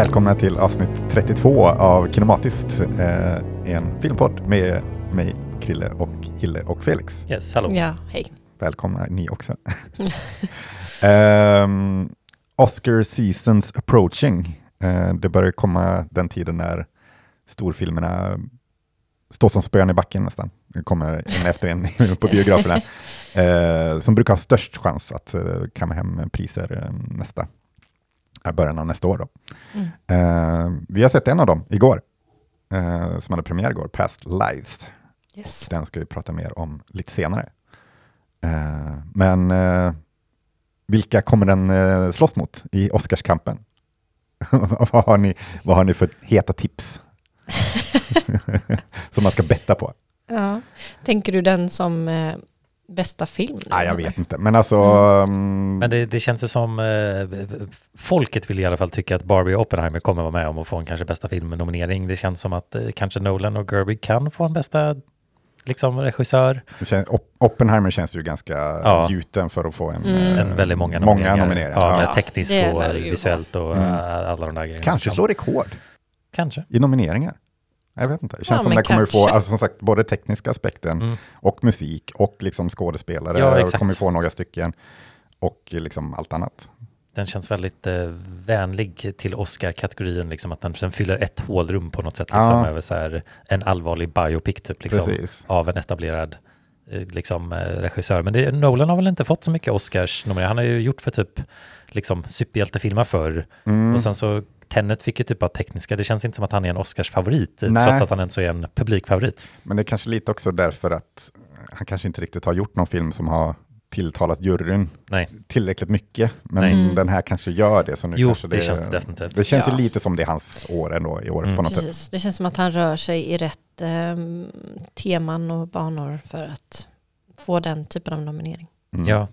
Välkomna till avsnitt 32 av Kinematiskt, eh, en filmpodd med mig, Krille och Hille och Felix. Yes, hallå. Ja, hej. Välkomna ni också. um, Oscar seasons approaching. Uh, det börjar komma den tiden när storfilmerna står som spön i backen nästan. Det kommer en efter en på biograferna. Uh, som brukar ha störst chans att uh, kamma hem priser nästa början av nästa år. Då. Mm. vi har sett en av dem igår, som hade premiär igår, Past Lives. Yes. Den ska vi prata mer om lite senare. Uh, men uh, vilka kommer den uh, slåss mot i Oscarskampen? vad, har ni, vad har ni för heta tips? som man ska betta på. Ja. Tänker du den som bästa film? Nu, Nej, jag vet inte. Men alltså... Mm. Um... Men det, det, känns ju som eh, folket vill i alla fall tycka att Barbie och Oppenheimer kommer vara med om att få en kanske bästa film-nominering. Det känns som att eh, kanske Nolan och Gerby kan få en bästa liksom regissör. Känns, Oppenheimer känns ju ganska ja. gjuten för att få en, mm. en väldigt många nomineringar. Många nomineringar. Ja, ja. tekniskt och visuellt och mm. alla de där grejerna. Kanske slå rekord. Kanske. I nomineringar. Jag vet inte. Det känns ja, som det kommer få, alltså som sagt, både tekniska aspekten mm. och musik och liksom skådespelare ja, kommer få några stycken och liksom allt annat. Den känns väldigt eh, vänlig till Oscar-kategorin, liksom att den, den fyller ett hålrum på något sätt, liksom, ja. över så här, en allvarlig biopic typ, liksom, av en etablerad eh, liksom, eh, regissör. Men det, Nolan har väl inte fått så mycket Oscars nomineringar. Han har ju gjort för typ liksom, superhjältefilmer förr. Mm. Och sen så Tenet fick ju typ av tekniska, det känns inte som att han är en Oscars-favorit, trots att han ändå är en publikfavorit. Men det är kanske lite också därför att han kanske inte riktigt har gjort någon film som har tilltalat juryn Nej. tillräckligt mycket. Men Nej. den här kanske gör det. Så nu jo, kanske det, det känns det definitivt. Det känns ja. ju lite som det är hans år ändå i år mm. på något Precis. sätt. Det känns som att han rör sig i rätt eh, teman och banor för att få den typen av nominering. Mm. Ja,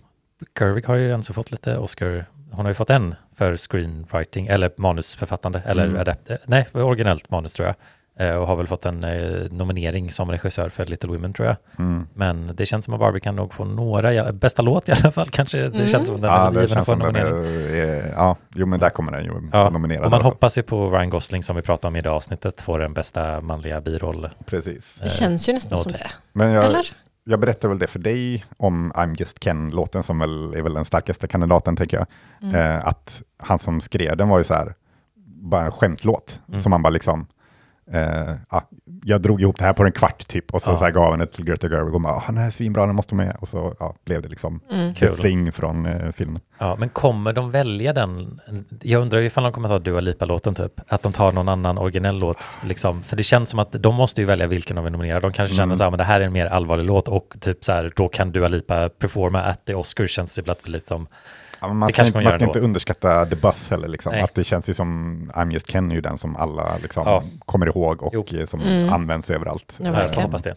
Gerwig har ju alltså fått lite Oscar. Hon har ju fått en för screenwriting eller manusförfattande eller mm. adapt, nej, originellt manus tror jag. Eh, och har väl fått en eh, nominering som regissör för Little Women tror jag. Mm. Men det känns som att Barbie kan nog få några, bästa låt i alla fall kanske. Det mm. känns som att den ja, är given att få en nominering. Är, ja, jo men där kommer den ju ja, nominerad. Och man hoppas ju på Ryan Gosling som vi pratade om i det avsnittet får den bästa manliga biroll. Precis. Det känns ju nästan nåd. som det. Men jag, Eller? Jag berättade väl det för dig om I'm just Ken-låten som väl är väl den starkaste kandidaten tänker jag. Mm. Eh, att han som skrev den var ju så här, bara en skämtlåt mm. som man bara liksom, Uh, ah, jag drog ihop det här på en kvart typ och så, ja. så här gav han det till Greta Gerwig och bara, ah, här är svinbra, den måste med. Och så ja, blev det liksom mm. the thing från uh, filmen. Ja, men kommer de välja den? Jag undrar ifall de kommer ta Dua Lipa-låten typ, att de tar någon annan originell låt, liksom. För det känns som att de måste ju välja vilken de vill nominera. De kanske känner mm. så här, men det här är en mer allvarlig låt och typ så här, då kan Dua Lipa performa at the Oscars, känns det ibland lite som Ja, man ska, inte, man ska inte underskatta The Buzz heller. Liksom. Att det känns ju som I'm just Ken är ju den som alla liksom, ja. kommer ihåg och jo. som mm. används överallt. Ja, jag hoppas det.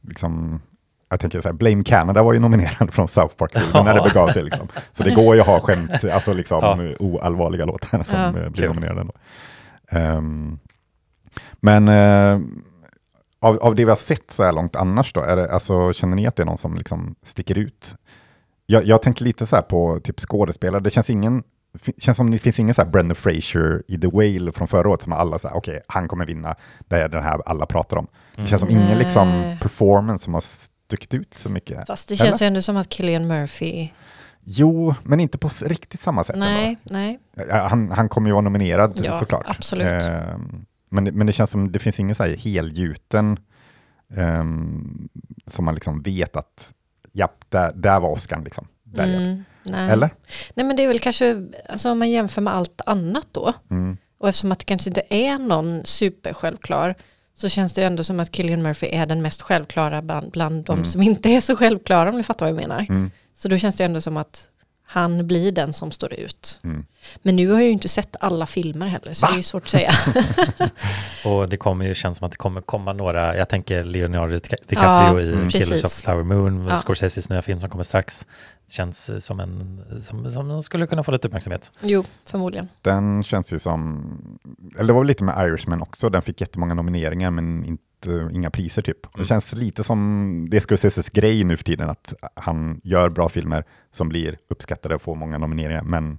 Liksom, jag tänker så här, Blame Canada var ju nominerad från South Park ja. när det begav sig. Liksom. Så det går ju att ha skämt, alltså liksom ja. oallvarliga låtar som ja. blir Kul. nominerade. Um, men uh, av, av det vi har sett så här långt annars då, är det, alltså, känner ni att det är någon som liksom sticker ut? Jag, jag tänker lite så här på typ skådespelare. Det känns ingen känns som det finns ingen så här Brendan Fraser i The Whale från förra året som alla säger okej, okay, han kommer vinna. Det är den här alla pratar om. Det känns som mm. ingen liksom performance som har stuckit ut så mycket. Fast det känns ju ändå som att Killian Murphy Jo, men inte på riktigt samma sätt. Nej, ändå. nej. Han, han kommer ju vara nominerad ja, såklart. Absolut. Eh, men, men det känns som det finns ingen så här helgjuten eh, som man liksom vet att ja, där, där var Oscar liksom. Mm, Eller? Nej men det är väl kanske, alltså om man jämför med allt annat då, mm. och eftersom att det kanske inte är någon supersjälvklar, så känns det ändå som att Killian Murphy är den mest självklara bland, bland de mm. som inte är så självklara, om ni fattar vad jag menar. Mm. Så då känns det ändå som att han blir den som står ut. Mm. Men nu har jag ju inte sett alla filmer heller, så Va? det är svårt att säga. och det kommer ju, känns som att det kommer komma några, jag tänker Leonardo DiCaprio ja, i mm. Killers of Flower Moon, ja. Scorseses nya film som kommer strax. Det känns som en, som, som skulle kunna få lite uppmärksamhet. Jo, förmodligen. Den känns ju som, eller det var väl lite med Irishman också, den fick jättemånga nomineringar men inte inga priser typ. Mm. Det känns lite som det Scorseses grej nu för tiden, att han gör bra filmer som blir uppskattade och får många nomineringar, men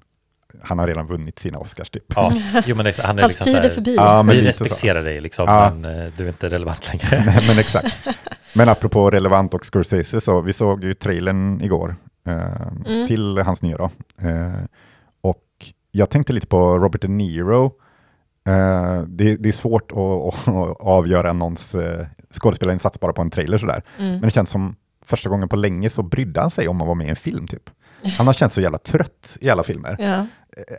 han har redan vunnit sina Oscars typ. Ja, jo, men det, han är Hans liksom tid är så förbi. Ja, men vi respekterar dig liksom, Ja. men eh, du är inte relevant längre. Nej, men exakt. Men apropå relevant och Scorsese, så vi såg ju trailern igår eh, Mm. till hans nya då. Eh, och jag tänkte lite på Robert De Niro. Eh, det, det är svårt att, att, avgöra någons eh, skådespelarinsats bara på en trailer sådär. Mm. Men det känns som första gången på länge så brydde han sig om att vara med i en film typ. Han har känts så jävla trött i alla filmer. Ja.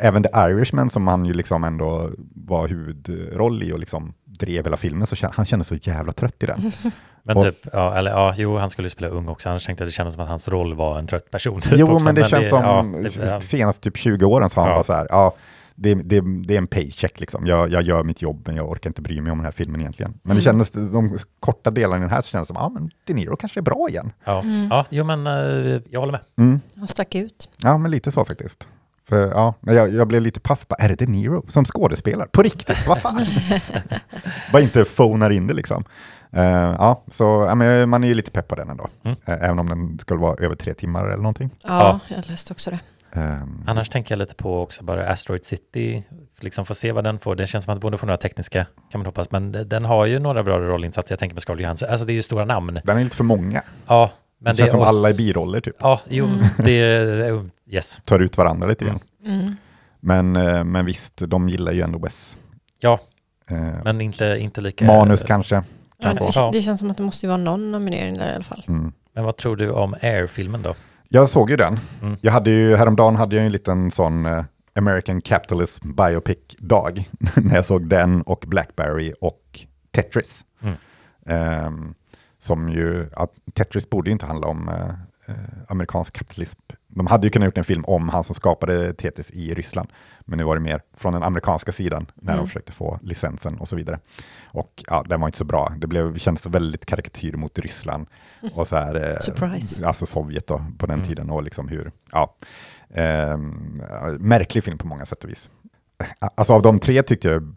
Även The Irishman som han ju liksom ändå var huvudroll i och liksom drev hela filmen, så han kändes så jävla trött i den. Men Och- typ, ja, eller ja, jo, han skulle ju spela ung också, annars tänkte att det kändes som att hans roll var en trött person. Typ Jo, också. men det känns som ja, det- senaste typ 20 åren så har han Ja. bara så här, ja, det, det, det är en paycheck liksom. Jag, jag gör mitt jobb, men jag orkar inte bry mig om den här filmen egentligen. Men det Mm. kändes, de korta delarna i den här så kändes det som, ja men De Niro kanske är bra igen. Ja, Mm. ja, jo men eh, jag håller med. Mm. Han stack ut. Ja, men lite så faktiskt. För, ja, men jag, jag blev lite paff, bara, är det De Niro som skådespelare? På riktigt, vad fan? bara inte phonar in det liksom. Eh, ja, så ja, men man är ju lite pepp på den ändå. Mm. Eh, även om den skulle vara över tre timmar eller någonting. Ja, jag läste också det. Um, Annars tänker jag lite på också bara Asteroid City, liksom få se vad den får. Det känns som att borde få några tekniska, kan man hoppas, men den har ju några bra rollinsatser. Jag tänker på Scarlett Johansson, alltså det är ju stora namn. den är lite för många. Ja, men det känns som oss- alla är biroller typ. Ja, jo, Mm. det är, yes. Tar ut varandra lite grann. Mm. Men, eh, men visst, de gillar ju ändå Wes. Ja, Eh, men inte, inte lika... manus kanske. Ja, Kan få. det, Ja. det känns som att det måste vara någon nominering där i alla fall. Mm. Men vad tror du om Air-filmen då? Jag såg ju den. Mm. Jag hade ju, häromdagen hade jag en liten sån eh, American Capitalism Biopic-dag. när jag såg den och Blackberry och Tetris. Mm. Ehm, som ju, ja, Tetris borde ju inte handla om eh, amerikansk kapitalism. De hade ju kunnat gjort en film om han som skapade Tetris i Ryssland. Men nu var det mer från den amerikanska sidan när Mm. de försökte få licensen och så vidare. Och ja, den var inte så bra. Det blev, kändes väldigt karikatyr mot Ryssland. Och så här, eh, Surprise. Alltså Sovjet då, på den Mm. tiden och liksom hur, ja. Ja, märklig film på många sätt och vis. Alltså av de tre tyckte jag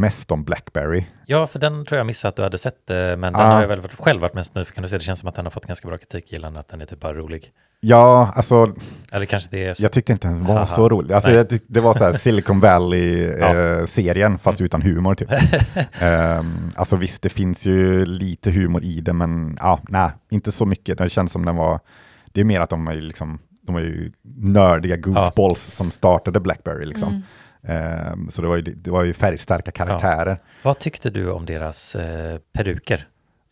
mest om Blackberry. Ja, för den tror jag missade att du hade sett, men den Ah. har jag väl varit- själv varit mest nyfiken på att se. Det känns som att den har fått ganska bra kritik, gillande att den är typ bara rolig. Ja, alltså Eller kanske det är så. jag tyckte inte den var Haha. så rolig. Alltså, jag tyck, det var så här Silicon Ja. Valley-serien, fast utan humor typ. Ehm, alltså visst, det finns ju lite humor i det, men ja, nej, inte så mycket. Det känns som den var, det är mer att de är liksom, de var ju nördiga goofballs som startade Blackberry liksom. Mm. Ehm, så det var, ju, det var ju färgstarka karaktärer. Vad tyckte du om deras eh, peruker?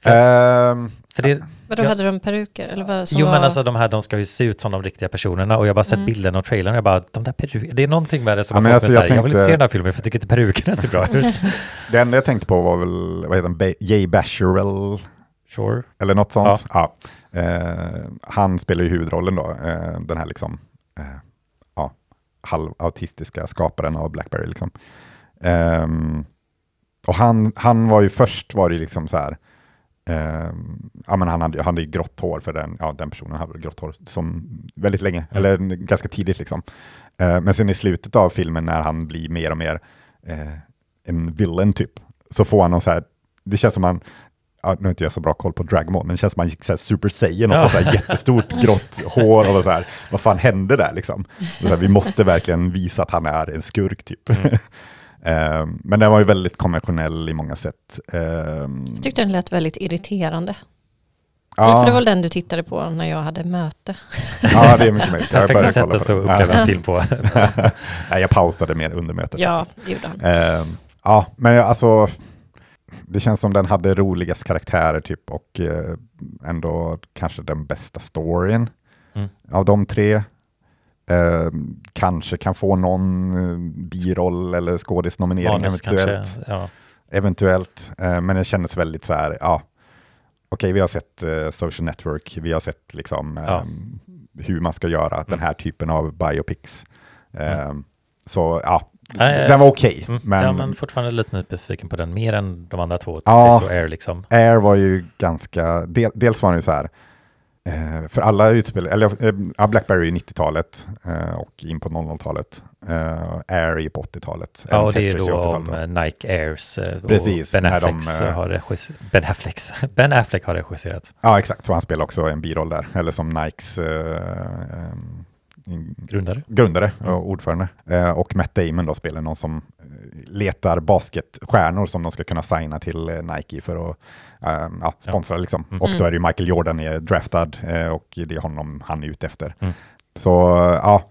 Ehm, För det, Vadå, Ja. hade de peruker? Eller vad, jo var... men alltså de här, de ska ju se ut som de riktiga personerna och jag har bara sett Mm. bilden och trailern och jag bara, de där perukerna, det är någonting med det som Ja, har men fått alltså, mig jag såhär, jag vill inte tänkte- se den här filmen för jag tycker inte perukerna ser bra ut. det enda jag tänkte på var väl, vad heter han, Ba- Jay Basherell, Sure. eller något sånt. Ja. Eh, han spelar ju huvudrollen då, eh, den här liksom, eh, ja, halvautistiska skaparen av Blackberry. Liksom. Ehm, och han, han var ju först, var det ju liksom så här, ehm, ja, men han hade, han hade ju grått hår för den, ja, den personen hade grått hår som väldigt länge, eller ganska tidigt liksom. Eh, men sen i slutet av filmen när han blir mer och mer eh, en villain typ, så får han någon så här, det känns som han, ja, nu har inte jag så bra koll på Dragon Ball, men det känns som han gick så här Super Saiyan och Ja. får så här jättestort grått hår och så här, vad fan hände där liksom? Så här, vi måste verkligen visa att han är en skurk typ. Ehm, men den var ju väldigt konventionell i många sätt. Ehm, Jag tyckte den lät väldigt irriterande. ja, För det var väl den du tittade på när jag hade möte. ja, det är mycket möjligt. Jag Perfekta sättet på att uppleva en film på. Nej, jag pausade mer under mötet. Ja, det gjorde han. Ehm, ja, men jag- alltså, det känns som den hade roligast karaktärer typ och eh, ändå kanske den bästa storyn Mm. av de tre. Ehm, kanske kan få någon eh, biroll eller skådisnominering Manus eventuellt. kanske. Ja. Eventuellt, eh, men det kändes väldigt så här, ja, okej vi har sett eh, Social Network, vi har sett liksom eh, Ja. hur man ska göra den Mm. här typen av biopics. Eh, Så ja, Nej, den var okej, Mm. men, ja, men fortfarande lite nyfiken på den, mer än de andra två. Ja. Och Air liksom. Air var ju ganska, del, dels var den ju så här, eh, för alla utspel, eller eh, Blackberry är ju 90-talet eh, och in på 00-talet. Eh, Air är på 80-talet. Ja, och det är då 80-talet om eh, Nike Airs. eh, Precis, Och ben, när de, Afflecks eh, har regis- ben, Afflecks. ben Affleck har regisserat. Ja, exakt. Så han spelar också en biroll där, eller som Nikes eh, eh, grundare, grundare och mm. ordförande. Eh, och Matt Damon då spelar någon som letar basketstjärnor som de ska kunna signa till Nike för att ja, sponsra. Ja. Liksom. Mm. Och då är det ju Michael Jordan är draftad och det är honom han är ute efter. Mm. Så ja,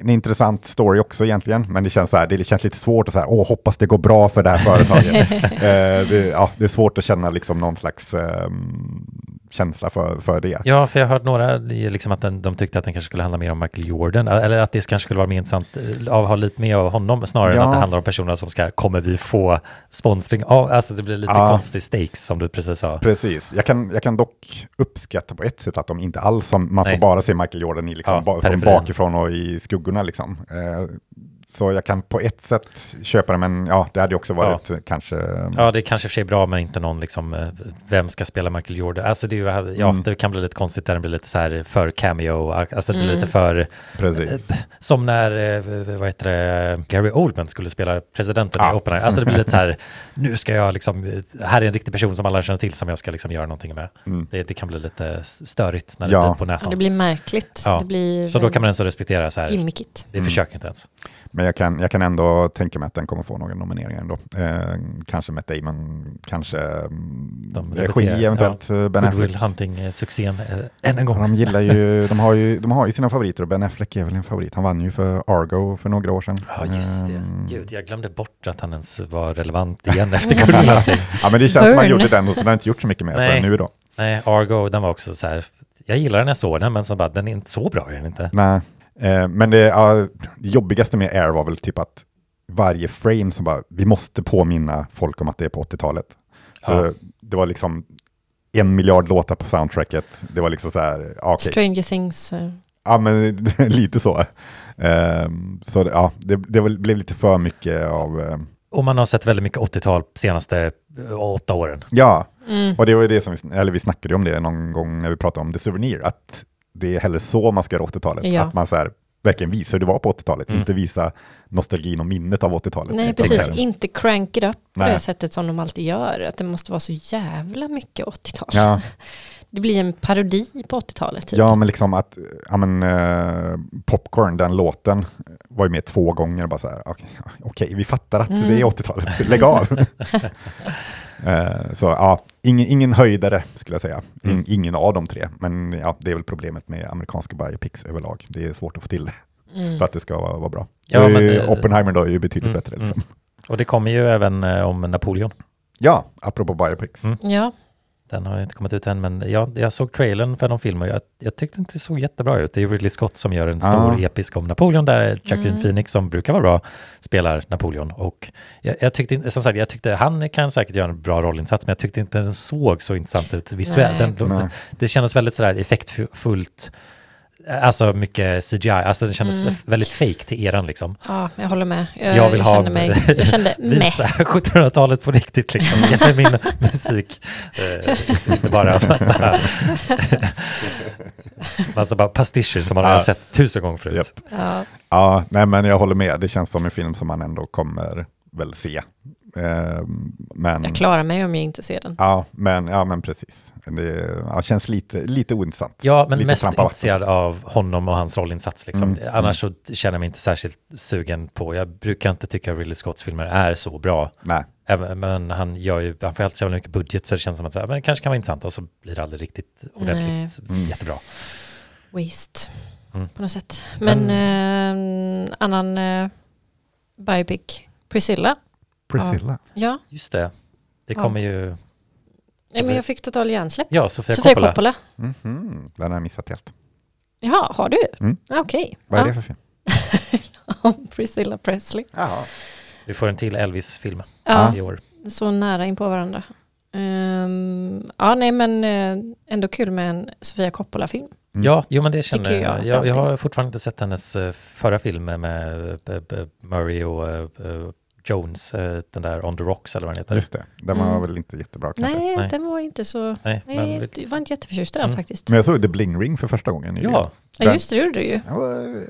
en intressant story också egentligen, men det känns, så här, det känns lite svårt att säga, åh, hoppas det går bra för det här företaget. eh, det, ja, det är svårt att känna liksom någon slags eh, känsla för, för det. Ja, för jag har hört några, liksom att den, de tyckte att den kanske skulle handla mer om Michael Jordan, eller att det kanske skulle vara mer intressant att eh, ha lite mer av honom, snarare ja. än att det handlar om personer som ska, kommer vi få sponsring av? Alltså det blir lite ja. konstig stakes som du precis sa. Precis, jag kan, jag kan dock uppskatta på ett sätt att de inte alls, man Nej. får bara se Michael Jordan i liksom, ja, från bakifrån och i skuggorna liksom. Eh, så jag kan på ett sätt köpa det, men ja, det hade också varit ja. kanske... Ja, det är kanske för sig bra med inte någon, liksom, eh, vem ska spela Michael Jordan? Alltså det, är ja, mm. det kan bli lite konstigt där det blir lite så här för cameo, alltså det blir mm. lite för... Precis. Eh, som när, eh, vad heter det, Gary Oldman skulle spela presidenten ja. i Oppenheimer. Alltså det blir lite så här, nu ska jag liksom, här är en riktig person som alla känner till som jag ska liksom göra någonting med. Mm. Det, det, kan bli lite störigt när det blir på näsan. Ja, det blir märkligt. Ja. Det blir så då kan man ens respektera så här, gimmickigt. vi försöker inte ens. Men jag kan, jag kan ändå tänka mig att den kommer få några nomineringar ändå. Eh, kanske Matt Damon, kanske mm, de regi eventuellt. Ja, ben Affleck. Hunting-succén eh, än en gång. De gillar ju, de har ju, de har ju sina favoriter och Ben Affleck är väl en favorit. Han vann ju för Argo för några år sedan. Ja, just det. Eh, Gud, jag glömde bort att han ens var relevant igen efter Good ja, men det känns Burn. som han gjorde den och så har inte gjort så mycket mer förrän nu då. Nej, Argo, den var också så här, jag gillar den när jag såg den, men så bara, den är inte så bra, är den inte? Nej, Eh, men det, ja, det jobbigaste med Air var väl typ att varje frame som bara, vi måste påminna folk om att det är på 80-talet. Så ja. det var liksom en miljard låtar på soundtracket. Det var liksom så här, okay. Stranger Things. Uh. Ja, men lite så. Uh, så ja, det, det, blev lite för mycket av... Uh, och man har sett väldigt mycket 80-tal senaste åtta åren. Ja, mm. och det var ju det som vi, eller vi snackade om det någon gång när vi pratade om The Souvenir, att det är heller så man ska göra 80-talet. Ja. Att man så här, verkligen visar hur det var på 80-talet, mm. inte visa nostalgin och minnet av 80-talet. Nej, precis. Inte crank it up på Nej. det sättet som de alltid gör. Att det måste vara så jävla mycket 80-tal. Ja. Det blir en parodi på 80-talet. Typ. Ja, men liksom att ja, men, uh, Popcorn, den låten, var ju med två gånger. Bara så här, okej, okay, okay, vi fattar att mm. det är 80-talet, lägg av. Uh, så ja, ingen, ingen höjdare skulle jag säga. In, mm. Ingen av de tre. Men ja, det är väl problemet med amerikanska biopics överlag. Det är svårt att få till det mm. för att det ska vara, vara bra. Ja, men, ju, Oppenheimer då är ju betydligt mm, bättre. Liksom. Mm. Och det kommer ju även eh, om Napoleon. Ja, apropå biopics. Mm. Ja. Den har inte kommit ut än, men jag, jag såg trailern för de filmer. Jag, jag tyckte inte det såg jättebra ut. Det är Ridley Scott som gör en stor ah. episk om Napoleon, där Jacqueline mm. Phoenix, som brukar vara bra, spelar Napoleon. Och jag, jag, tyckte, som sagt, jag tyckte han kan säkert göra en bra rollinsats, men jag tyckte inte den såg så intressant ut visuellt. Den, det kändes väldigt sådär effektfullt Alltså mycket CGI, alltså det kändes mm. väldigt fake till eran liksom. Ja, jag håller med. Jag, jag vill jag ha, kände mig, jag kände visa 1700-talet på riktigt liksom, genom min musik. Uh, inte bara massa, massa bara pastischer som man ja. har sett tusen gånger förut. Yep. Ja. ja, nej men jag håller med. Det känns som en film som man ändå kommer väl se men, jag klarar mig om jag inte ser den. Ja, men, ja, men precis. Det ja, känns lite, lite ointressant. Ja, men lite mest intresserad av honom och hans rollinsats. Liksom. Mm, Annars mm. så känner jag mig inte särskilt sugen på, jag brukar inte tycka att Ridley Scotts filmer är så bra. Nej. men han gör ju, han får alltid så mycket budget så det känns som att men det kanske kan vara intressant och så blir det aldrig riktigt ordentligt mm. jättebra. Waste mm. på något sätt. Men, men eh, annan eh, biopic, Priscilla Priscilla. Ja. Just det. Det kommer ja. ju... Nej, men jag fick total hjärnsläpp. Ja, Sofia, Sofia Coppola. Coppola. -hmm. Den har jag missat helt. Jaha, har du? Mm. Okej. Okay. Vad är ja. det för film? Om Priscilla Presley. Jaha. Vi får en till Elvis-film ja. i år. Så nära in på varandra. Um, ja, nej men uh, ändå kul med en Sofia Coppola-film. Mm. Ja, jo men det känner jag. Jag, jag, har fortfarande inte sett hennes uh, förra film med uh, Murray och eh, den där On the Rocks eller vad den heter. Just det, den var mm. väl inte jättebra kanske? Nej, Nej, den var inte så... Nej, Nej men... jag var inte jätteförtjust i den mm. faktiskt. Men jag såg The Bling Ring för första gången. Ja, ja just det, det gjorde du ju. Var,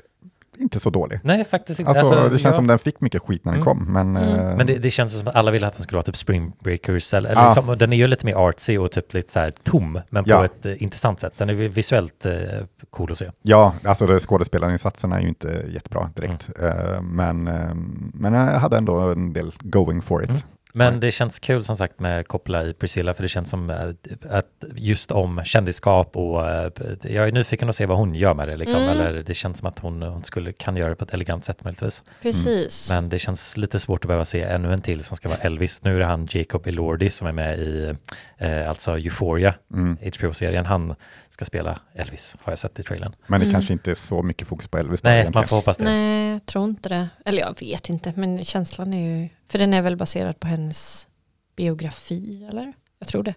inte så dålig. Nej, faktiskt inte. Alltså, alltså det känns ja. som den fick mycket skit när den mm. kom. Men, mm. uh, men det, det, känns som att alla ville att den skulle vara typ Spring Breakers. Eller, ja. liksom, den är ju lite mer artsy och typ lite så här tom, men på ja. ett uh, intressant sätt. Den är visuellt uh, cool att se. Ja, alltså skådespelarinsatserna är ju inte jättebra direkt. Mm. men, men jag hade ändå en del going for it. Men det känns kul som sagt med koppla i Priscilla, för det känns som att just om kändisskap och eh, jag är nyfiken att se vad hon gör med det liksom, mm. eller det känns som att hon, hon skulle, kan göra det på ett elegant sätt möjligtvis. Precis. Mm. Men det känns lite svårt att behöva se ännu en till som ska vara Elvis. Nu är det han Jacob Elordi som är med i eh, alltså Euphoria, mm. HBO-serien. Han ska spela Elvis, har jag sett i trailern. Men det mm. kanske inte är så mycket fokus på Elvis? Nej, egentligen. man får hoppas det. Nej, jag tror inte det. Eller jag vet inte, men känslan är ju, för den är väl baserad på hennes biografi, eller? Jag tror det.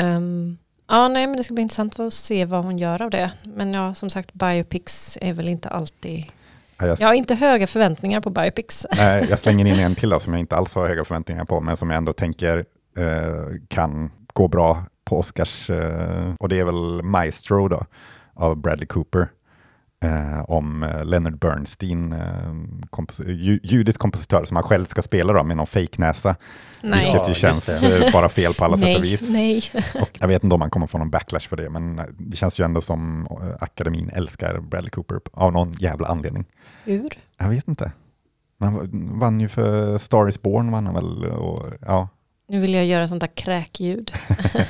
Um, ja, nej, men det ska bli intressant att se vad hon gör av det. Men ja, som sagt, biopics är väl inte alltid jag, har inte höga förväntningar på biopics. Nej, jag slänger in en till då, som jag inte alls har höga förväntningar på, men som jag ändå tänker eh, kan gå bra på Oscars, eh, och det är väl Maestro då, av Bradley Cooper. Eh, om eh, Leonard Bernstein, eh, kompos ju, judisk kompositör som han själv ska spela då, med någon fejknäsa. Nej. Vilket ju känns eh, bara fel på alla sätt och vis. Nej. Och jag vet inte om man kommer få någon backlash för det, men det känns ju ändå som eh, akademin älskar Bradley Cooper av någon jävla anledning. Hur? Jag vet inte. Han vann ju för Star is Born, vann han väl? Och, ja. Nu vill jag göra sånt där kräkljud.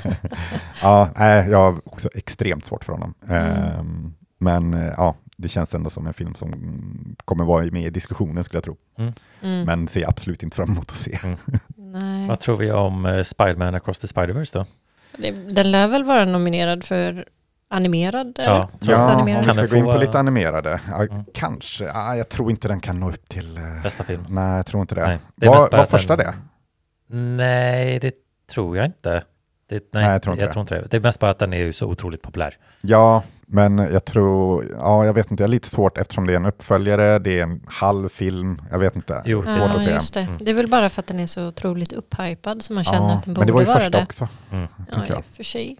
ja, nej, jag har också extremt svårt för honom. Mm. Um, men eh, ja, det känns ändå som en film som kommer vara med i diskussionen skulle jag tro. Mm. Mm. Men ser absolut inte fram emot att se. Mm. Vad tror vi om uh, Spiderman Across the Spiderverse då? Den lär väl vara nominerad för animerad? Ja, eller? ja animerad. om vi ska gå in på lite animerade. Ja, mm. Kanske, ja, jag tror inte den kan nå upp till... Uh, Bästa film? Nej, jag tror inte det. Nej, det var var första den... det? Nej, det tror jag inte. Det, nej, nej, jag tror inte, jag det. Tror inte det. Det är mest bara att den är så otroligt populär. Ja, men jag tror, ja jag vet inte, jag har lite svårt eftersom det är en uppföljare, det är en halv film, jag vet inte. Jo, det är ja, just det. Mm. Det är väl bara för att den är så otroligt upphypad som man känner ja, att den borde vara det. Men det var ju första det. också. Mm. Ja, i för sig.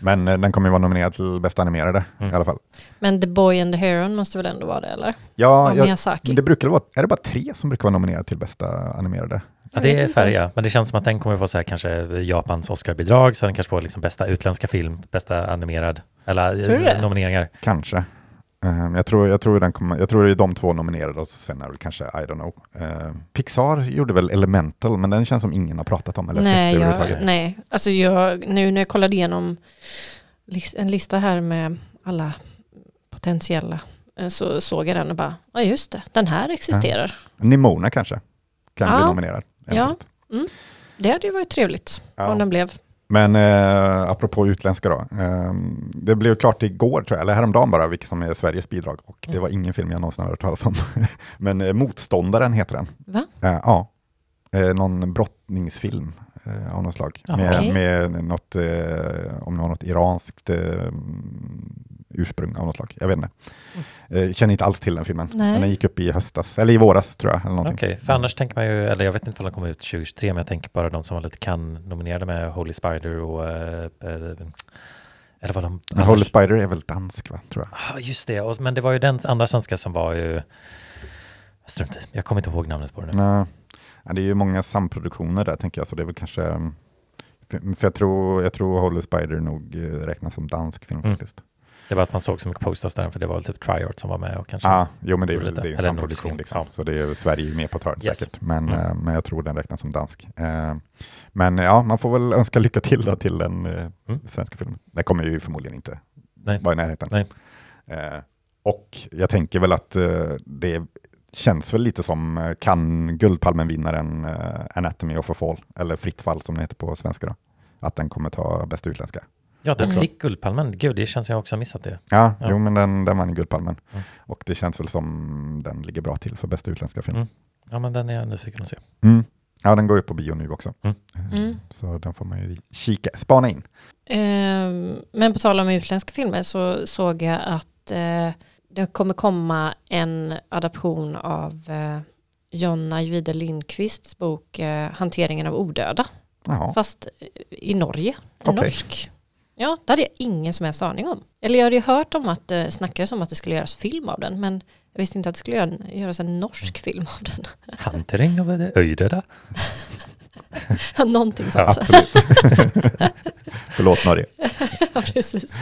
Men eh, den kommer ju vara nominerad till bästa animerade mm. i alla fall. Men The Boy and the Heron måste väl ändå vara det, eller? Ja, jag, det brukar vara, är det bara tre som brukar vara nominerade till bästa animerade? Ja, det är färja, men det känns som att den kommer få så här, kanske Japans Oscarbidrag, så den kanske får liksom bästa utländska film, bästa animerad, eller nomineringar. Kanske. Um, jag, tror, jag, tror den kommer, jag tror det är de två nominerade och sen är det kanske, I don't know. Uh, Pixar gjorde väl Elemental, men den känns som ingen har pratat om eller nej, sett överhuvudtaget. nej, alltså jag, nu när jag kollade igenom en lista här med alla potentiella eh, så såg jag den och bara, ja just det, den här existerar. Ja. Nimona kanske kan ja. bli nominerad. Ja, mm. det hade ju varit trevligt ja. om den blev. Men eh, apropå utländska då. Eh, det blev klart igår, tror jag, eller häromdagen bara, vilket som är Sveriges bidrag. Och det mm. var ingen film jag någonsin har hört talas om. Men eh, Motståndaren heter den. Va? Eh, ja, eh, någon brottningsfilm eh, av något slag. med, okay. med något, eh, om det var något iranskt ursprung av något slag. Jag vet inte. Mm. känner inte alls till den filmen. Nej. Men den gick upp i höstas, eller i våras tror jag. Okej, okay, för annars tänker man ju, eller jag vet inte om den kommer ut 2023, men jag tänker bara de som var lite kan-nominerade med Holy Spider och äh, eller vad de... Men Holy Spider är väl dansk va, tror jag. Ah, just det, och, men det var ju den andra svenska som var ju... Strunt jag kommer inte ihåg namnet på den nu. Nej. Ja, det är ju många samproduktioner där tänker jag, så det är väl kanske... För jag tror, jag tror Holy Spider nog räknas som dansk film mm. faktiskt. Det var att man såg så mycket posters där, för det var väl typ Triart som var med och kanske... Ja, ah, jo men det är, det är en samproduktion liksom. Ja. Så det är Sverige med på ett hörn yes. säkert. Men, mm. Eh, men jag tror den räknas som dansk. Eh, men ja, man får väl önska lycka till då till den eh, mm. svenska filmen. Det kommer ju förmodligen inte Nej. vara i närheten. Nej. och jag tänker väl att det känns väl lite som kan Guldpalmen-vinnaren Anatomy of a Fall, eller Fritt fall som det heter på svenska då. Att den kommer ta bästa utländska. Ja, den också. fick Guldpalmen. Gud, det känns som jag också har missat det. Ja, ja. jo men den, den vann Guldpalmen. Mm. Och det känns väl som den ligger bra till för bästa utländska film. Mm. Ja, men den är jag nyfiken att se. Mm. Ja, den går ju på bio nu också. Mm. Eh, mm. Så den får man ju kika, spana in. Eh, men på tal om utländska filmer så såg jag att eh, det kommer komma en adaption av eh, Jonna Ajvide Lindqvists bok eh, Hanteringen av odöda. Jaha. Fast i Norge, en okay. norsk Ja, det hade jag ingen som helst aning om. Eller jag hade ju hört om att det snackades om att det skulle göras film av den, men jag visste inte att det skulle göras en norsk film av den. Hantering av Öjdöda. Någonting sånt. Absolut. Förlåt Norge. ja, precis.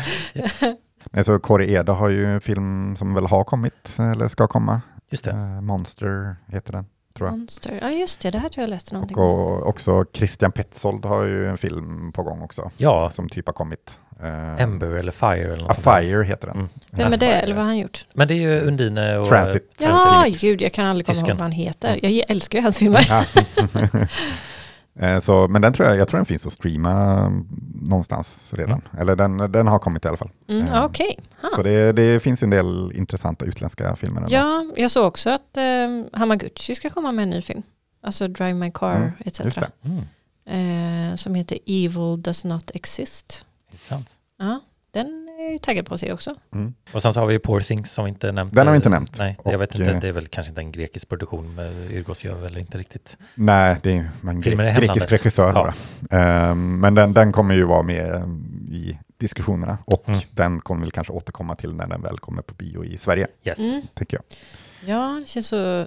Nej, så Kåre Eda har ju en film som väl har kommit, eller ska komma. Just det. Uh, Monster heter den, tror jag. Monster, ja just det, det här tror jag läste någonting och, och också Christian Petzold har ju en film på gång också. Ja. Som typ har kommit. Uh, Ember eller Fire eller något A Fire heter den. Mm. Vem är det, eller vad har han gjort? Men det är ju Undine och... Transit. Ja, Transit. gud, jag kan aldrig komma ihåg vad han heter. Jag älskar ju hans filmer. Eh, så, men den tror jag, jag tror den finns att streama någonstans redan. Mm. Eller den, den har kommit i alla fall. Mm, eh, Okej. Okay. Så det, det, finns en del intressanta utländska filmer. Ja, jag såg också att eh, Hamaguchi ska komma med en ny film. Alltså Drive My Car mm, etc. Mm. Eh, som heter Evil Does Not Exist. Intressant. Ja, den är jag taggad på att se också. Mm. Och sen så har vi Poor Things som vi inte nämnt. Den har vi inte nämnt. Nej, och, jag vet inte, det är väl kanske inte en grekisk produktion, men Yrgos gör väl inte riktigt. Nej, det är en gre grekisk regissör ja. bara. Um, men den, den kommer ju vara med i diskussionerna och mm. den kommer väl kanske återkomma till när den väl kommer på bio i Sverige. Yes. Mm. Tycker jag. Ja, det känns så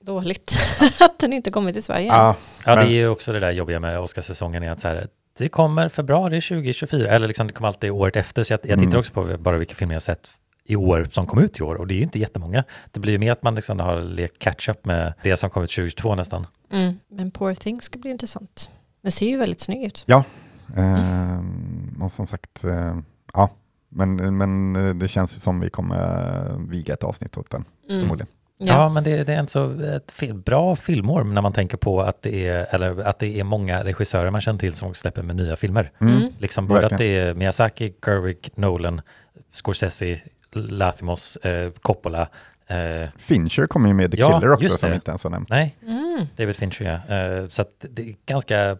dåligt att den inte kommer till Sverige. Ja, ja det är ju också det där jobbiga med Oscarssäsongen, är att så här, det kommer februari 2024, eller liksom det kommer alltid året efter. Så jag, jag tittar mm. också på bara vilka filmer jag sett i år som kom ut i år och det är ju inte jättemånga. Det blir ju mer att man liksom har lekt catch-up med det som kom ut 2022 nästan. Mm. Men Poor Things ska bli intressant. Den ser ju väldigt snygg ut. Ja, mm. och som sagt, eh, ja, men, men det känns som vi kommer viga ett avsnitt åt den, mm. förmodligen. Ja, ja men det, det, är en så ett fil, bra filmår när man tänker på att det, är, eller att det är många regissörer man känner till som släpper med nya filmer. Mm. mm. Liksom både att det är Miyazaki, Gerwig, Nolan, Scorsese, Lathimos, eh, Coppola. Eh, Fincher kommer ju med The ja, Killer också som inte ens har nämnt. Nej, mm. David Fincher ja. Eh, så att det är ganska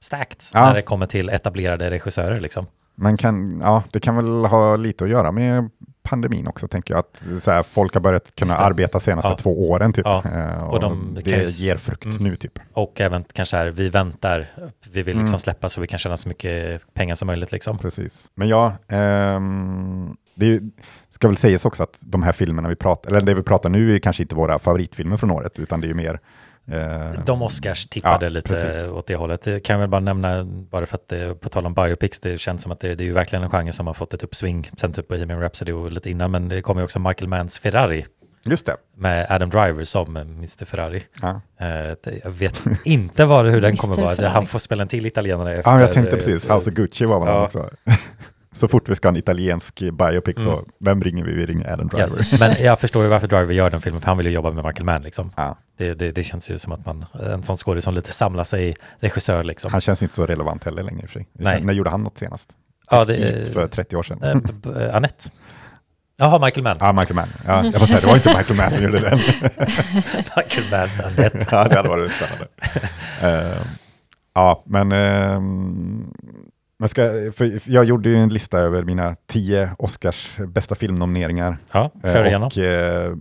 stacked ja. när det kommer till etablerade regissörer liksom. Man kan, ja, det kan väl ha lite att göra med pandemin också, tänker jag. Att så här, folk har börjat kunna arbeta senaste ja. två åren typ. Ja. Eh, och, och de det kan... ger frukt mm. nu typ. Och även kanske här, vi väntar, vi vill liksom mm. släppa så vi kan tjäna så mycket pengar som möjligt liksom. Precis. Men ja, ehm, det ska väl sägas också att de här filmerna vi pratar, eller det vi pratar nu är kanske inte våra favoritfilmer från året, utan det är ju mer de Oscars tippade ja, lite precis. åt det hållet. Det kan jag väl bara nämna, bara för att det, på tal om biopics, det känns som att det, det är ju verkligen en genre som har fått ett uppsving sen typ Bohemian Rhapsody och lite innan, men det kommer ju också Michael Manns Ferrari. Just det. Med Adam Driver som Mr Ferrari. Ja. Eh, jag vet inte vad, hur den kommer vara. Han får spela en till italienare efter. Ja, jag tänkte precis. House of Gucci var man ja. också. så fort vi ska ha en italiensk biopic mm. så vem ringer vi? Vi ringer Adam Driver. Yes. Men jag förstår ju varför Driver gör den filmen, för han vill ju jobba med Michael Mann liksom. Ja. Det, det, det, känns ju som att man, en sån skådis som lite samlar sig regissör liksom. Han känns ju inte så relevant heller längre i och för sig. Nej. När gjorde han något senast? Ja, det, Hit för 30 år sedan. Äh, Annette. Jaha, Michael Mann. Ja, Michael Mann. Ja, jag bara säga, det var inte Michael Mann som gjorde den. Michael Manns Annette. ja, det hade varit spännande. Uh, ja, men uh, man ska, för jag gjorde ju en lista över mina tio Oscars bästa filmnomineringar. Ja, kör igenom. Och eh,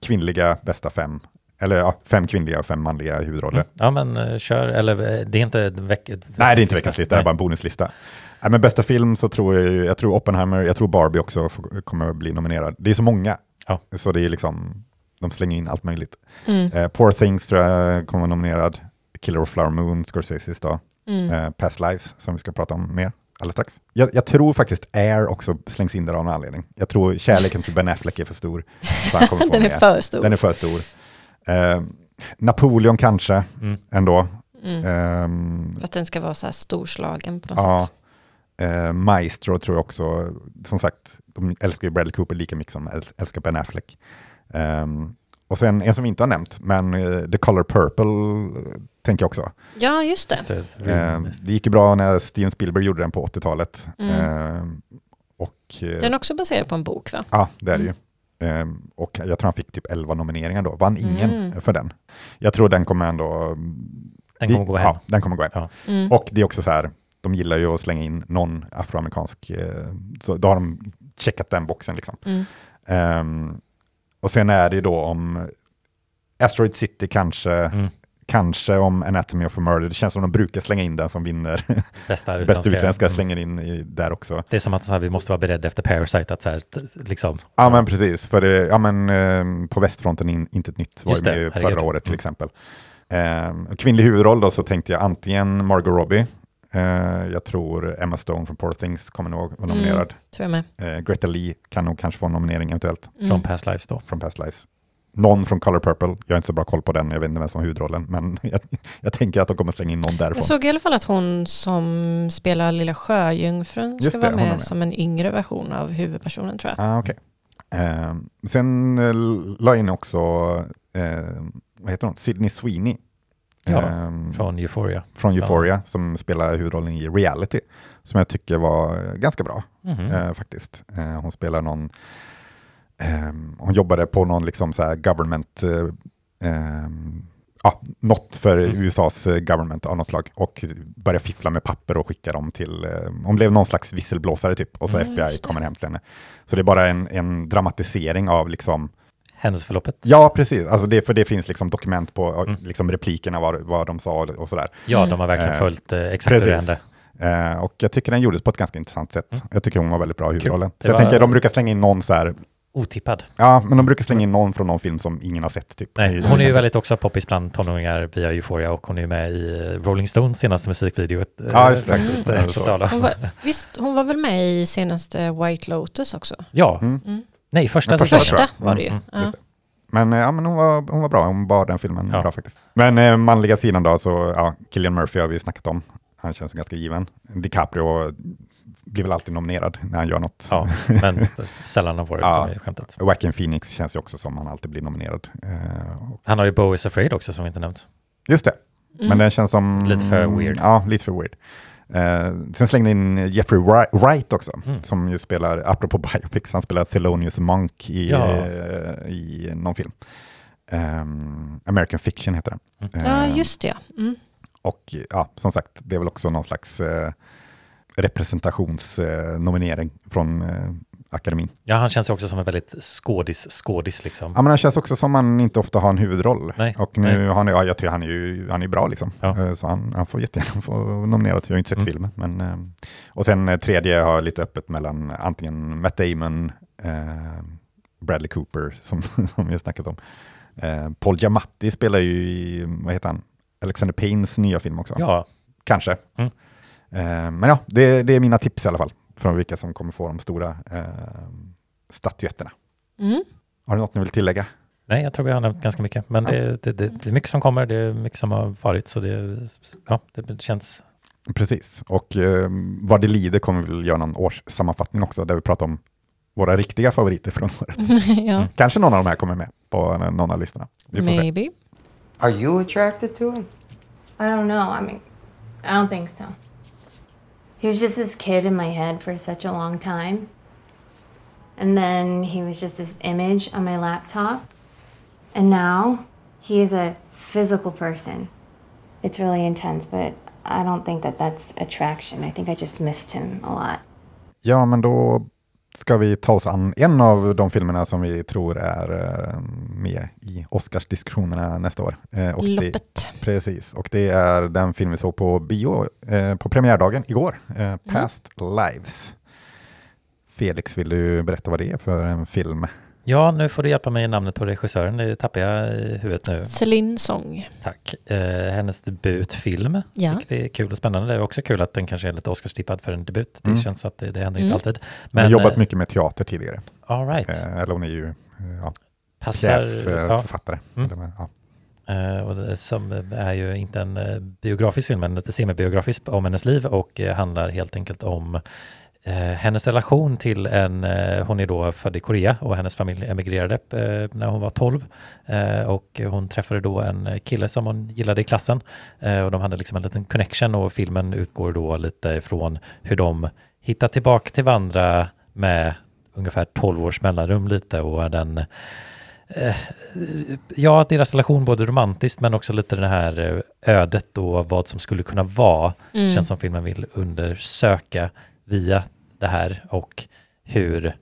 kvinnliga bästa fem. Eller ja, fem kvinnliga och fem manliga huvudroller. Mm. Ja, men uh, kör, eller eh, det är inte veck, Nej, det är inte veckans lista, det är bara en bonuslista. Nej, men bästa film så tror jag, jag tror Oppenheimer, jag tror Barbie också kommer att bli nominerad. Det är så många, ja. så det är liksom, de slänger in allt möjligt. Mm. Uh, Poor Things tror jag kommer vara nominerad. Killer of Flower Moon, Scorseses då. Mm. Uh, Past Lives, som vi ska prata om mer alldeles strax. Jag, jag, tror faktiskt Air också slängs in där av någon anledning. Jag tror kärleken till Ben Affleck är för stor. Så han kommer få Den är för stor. Den är för stor. Uh, Napoleon kanske, mm. ändå. Mm. Um, för att den ska vara så här storslagen på något ja. sätt. Uh, Maestro tror jag också, som sagt, de älskar ju Bradley Cooper lika mycket som älskar Ben Affleck. Um, och sen en som vi inte har nämnt, men uh, The Color Purple tänker jag också. Ja, just det. Just det. Uh, det gick ju bra när Steven Spielberg gjorde den på 80-talet. Mm. Uh, och, den är också baserad på en bok va? Ja, det är det mm. ju. Ehm, och jag tror han fick typ 11 nomineringar då, vann ingen mm. för den. Jag tror den kommer ändå... Den kommer gå hem. Ja, den kommer gå hem. Ja. Mm. Och det är också så här, de gillar ju att slänga in någon afroamerikansk, så då har de checkat den boxen liksom. Um, och sen är det ju då om Asteroid City kanske, mm. Kanske om Anatomy of a Murder. Det känns som de brukar slänga in den som vinner. Bästa utländska. Bästa utländska mm. slänger in i, där också. Det är som att här, vi måste vara beredda efter Parasite att så här, liksom. Ja, men precis. För det, ja, men, eh, på västfronten in, inte ett nytt var det, med förra året till mm. exempel. Eh, kvinnlig huvudroll då så tänkte jag antingen Margot Robbie Uh, jag tror Emma Stone från Poor Things kommer nog vara nominerad. Mm, tror jag med. Uh, Greta Lee kan nog kanske få en nominering eventuellt. Mm. Från Past Lives då? Från Past Lives. Någon från Color Purple, jag har inte så bra koll på den, jag vet inte vem som har huvudrollen, men jag, jag, tänker att de kommer slänga in någon därifrån. Jag såg i alla fall att hon som spelar Lilla Sjöjungfrun ska det, vara med, med, som en yngre version av huvudpersonen tror jag. Ah, okay. Uh, sen uh, la in också, uh, vad heter hon, Sydney Sweeney Ja, um, från Euphoria. Från Euphoria, ja. som spelar huvudrollen i Reality, som jag tycker var ganska bra mm -hmm. uh, faktiskt. Uh, hon spelar någon, um, hon jobbade på någon liksom så government, uh, um, ja, något för mm. USAs government av något slag och började fiffla med papper och skicka dem till, hon blev någon slags visselblåsare typ och så mm, FBI kommer hem till henne. Så det är bara en, en dramatisering av liksom händelseförloppet. Ja, precis. Alltså det, för det finns liksom dokument på mm. liksom replikerna, vad, vad de sa och sådär. Ja, de har verkligen eh, följt eh, exakt hur det hände. Eh, och jag tycker den gjordes på ett ganska intressant sätt. Mm. Jag tycker hon var väldigt bra i huvudrollen. Så jag var... tänker, de brukar slänga in någon så här... Otippad. Ja, men de brukar slänga in någon från någon film som ingen har sett. Typ. Nej, hon är ju väldigt också poppis bland tonåringar via Euphoria och hon är med i Rolling Stones senaste musikvideo. Ja, just det. Faktiskt, mm. hon var, visst, hon var väl med i senaste White Lotus också? Ja. Mm. Mm. Nej, första, första, första var det ju. Mm, ja. Men, ja, men hon, var, hon var bra, hon bar den filmen ja. bra faktiskt. Men eh, manliga sidan då, så ja, Killian Murphy har vi snackat om. Han känns ganska given. DiCaprio blir väl alltid nominerad när han gör något. Ja, men sällan har varit ja, skämtet. Joaquin Phoenix känns ju också som han alltid blir nominerad. Uh, han har ju Bo is Afraid också som vi inte nämnt. Just det, mm. men den känns som... Lite för weird. Ja, lite för weird. Eh, sen slängde in Jeffrey Wright också, mm. som ju spelar, apropå biopics, han spelar Thelonious Monk i, ja. eh, i någon film. Um, American Fiction heter den. Mm. Ja, ehm, just det. Mm. Och ja, som sagt, det är väl också någon slags eh, representationsnominering från eh, akademin. Ja, han känns också som en väldigt skådis, skådis liksom. Ja, men han känns också som han inte ofta har en huvudroll. Nej, och nu nej. har han, ja, jag tycker han är ju han är bra liksom. Ja. Eh, så han, han får jättegärna få nominerat. Jag har inte sett mm. filmen. Men, eh, och sen tredje har lite öppet mellan antingen Matt Damon, eh, Bradley Cooper som, som vi har snackat om. Eh, Paul Giamatti spelar ju i, vad heter han, Alexander Paynes nya film också. Ja. Kanske. Mm. Eh, men ja, det, det är mina tips i alla fall från vilka som kommer få de stora eh, statyetterna. Mm. Har du något ni vill tillägga? Nej, jag tror vi har nämnt ganska mycket. Men ja. det, det, det, det, är mycket som kommer, det är mycket som har varit, så det, ja, det känns... Precis, och eh, vad det lider kommer vi väl göra någon årssammanfattning också, där vi pratar om våra riktiga favoriter från året. ja. mm. Kanske någon av de här kommer med på någon av listorna. Maybe. Se. Are you attracted to him? I don't know. I mean, I don't think so. He was just this kid in my head for such a long time. And then he was just this image on my laptop. And now he is a physical person. It's really intense, but I don't think that that's attraction. I think I just missed him a lot. Ja, men då ska vi ta oss an en av de filmerna som vi tror är uh, med i Oscarsdiskussionerna nästa år. Uh, och Loppet. Det, precis, och det är den film vi såg på bio uh, på premiärdagen igår, mm. Past Lives. Felix, vill du berätta vad det är för en film? Ja, nu får du hjälpa mig i namnet på regissören. Det tappar jag i huvudet nu. Céline Song. Tack. Eh, hennes debutfilm. Ja. Det är kul och spännande. Det är också kul att den kanske är lite Oscarstippad för en debut. Det mm. känns att det, det händer mm. inte alltid. Men, hon har jobbat eh, mycket med teater tidigare. All right. Eh, eller hon är ju ja, pjäsförfattare. Ja. Mm. Ja. Uh, och det, som är ju inte en biografisk film, men lite semibiografisk om hennes liv och handlar helt enkelt om Eh, hennes relation till en, eh, hon är då född i Korea och hennes familj emigrerade eh, när hon var 12 och hon träffade då en kille som hon gillade i klassen. Och de hade liksom en liten connection och filmen utgår då lite ifrån hur de hittar tillbaka till varandra med ungefär 12 års mellanrum lite och den ja, deras relation både romantiskt men också lite det här ödet och vad som skulle kunna vara mm. känns som filmen vill undersöka via det här och hur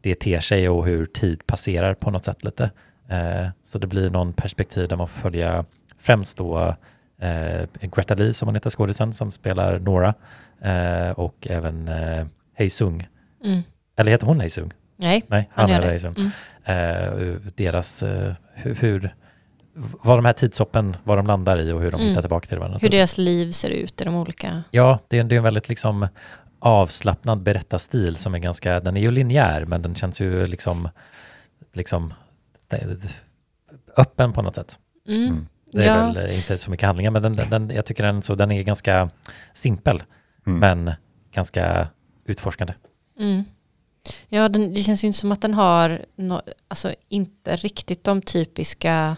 det ter sig och hur tid passerar på något sätt lite. Eh, så det blir någon perspektiv där man får följa främst då eh, Greta Lee som hon heter skådisen som spelar Nora eh, och även eh, Hei Sung. Mm. Eller heter hon Hei Sung? Nej, Nej han, han är Hei Sung. Mm. Eh, deras, eh, hur, hur vad de här tidshoppen, vad de landar i och hur de mm. hittar tillbaka till varandra. Hur deras liv ser ut i de olika... Ja, det är, det är en väldigt liksom avslappnad berättarstil som är ganska, den är ju linjär men den känns ju liksom, liksom öppen på något sätt. Mm. mm. Det är ja. väl inte så mycket handlingar men den, den, jag tycker den, så, den är ganska simpel mm. men ganska utforskande. Mm. Ja, den, det känns ju inte som att den har, no, alltså inte riktigt de typiska,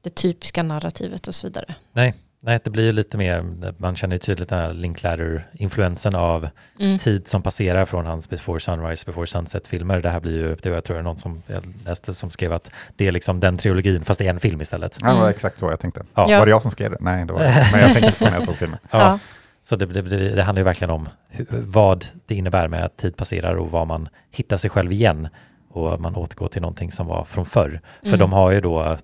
det typiska narrativet och så vidare. Nej, Nej, det blir ju lite mer, man känner ju tydligt den här Linklater-influensen av mm. tid som passerar från hans Before Sunrise, Before Sunset-filmer. Det här blir ju, det var, jag tror jag någon som jag läste som skrev att det är liksom den trilogin, fast det är en film istället. Ja, det var exakt så jag tänkte. Ja. Var det jag som skrev det? Nej, det var det. Men jag tänkte så när jag såg filmen. Ja. ja. Så det, det, det, handlar ju verkligen om hur, vad det innebär med att tid passerar och vad man hittar sig själv igen och man återgår till någonting som var från förr. För mm. de har ju då,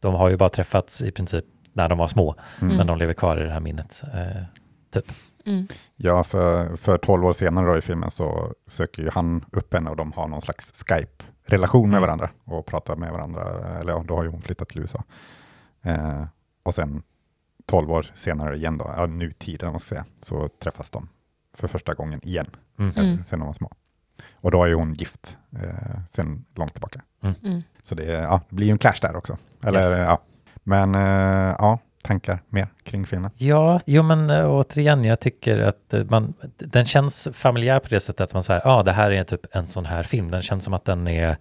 de har ju bara träffats i princip när de var små, mm. men de lever kvar i det här minnet. Eh, typ. Mm. Ja, för, för 12 år senare då i filmen så söker ju han upp henne och de har någon slags Skype-relation med mm. varandra och pratar med varandra. Eller ja, då har ju hon flyttat till USA. Eh, och sen 12 år senare igen då, ja, nutiden måste säga, så träffas de för första gången igen, mm. mm. sen de var små. Och då är ju hon gift eh, sen långt tillbaka. Mm. mm. Så det, ja, det blir ju en clash där också. Eller, yes. ja, men eh, ja, tankar mer kring filmen? Ja, jo men eh, återigen, jag tycker att eh, man, den känns familjär på det sättet att man säger, ja ah, det här är typ en sån här film. Den känns som att den är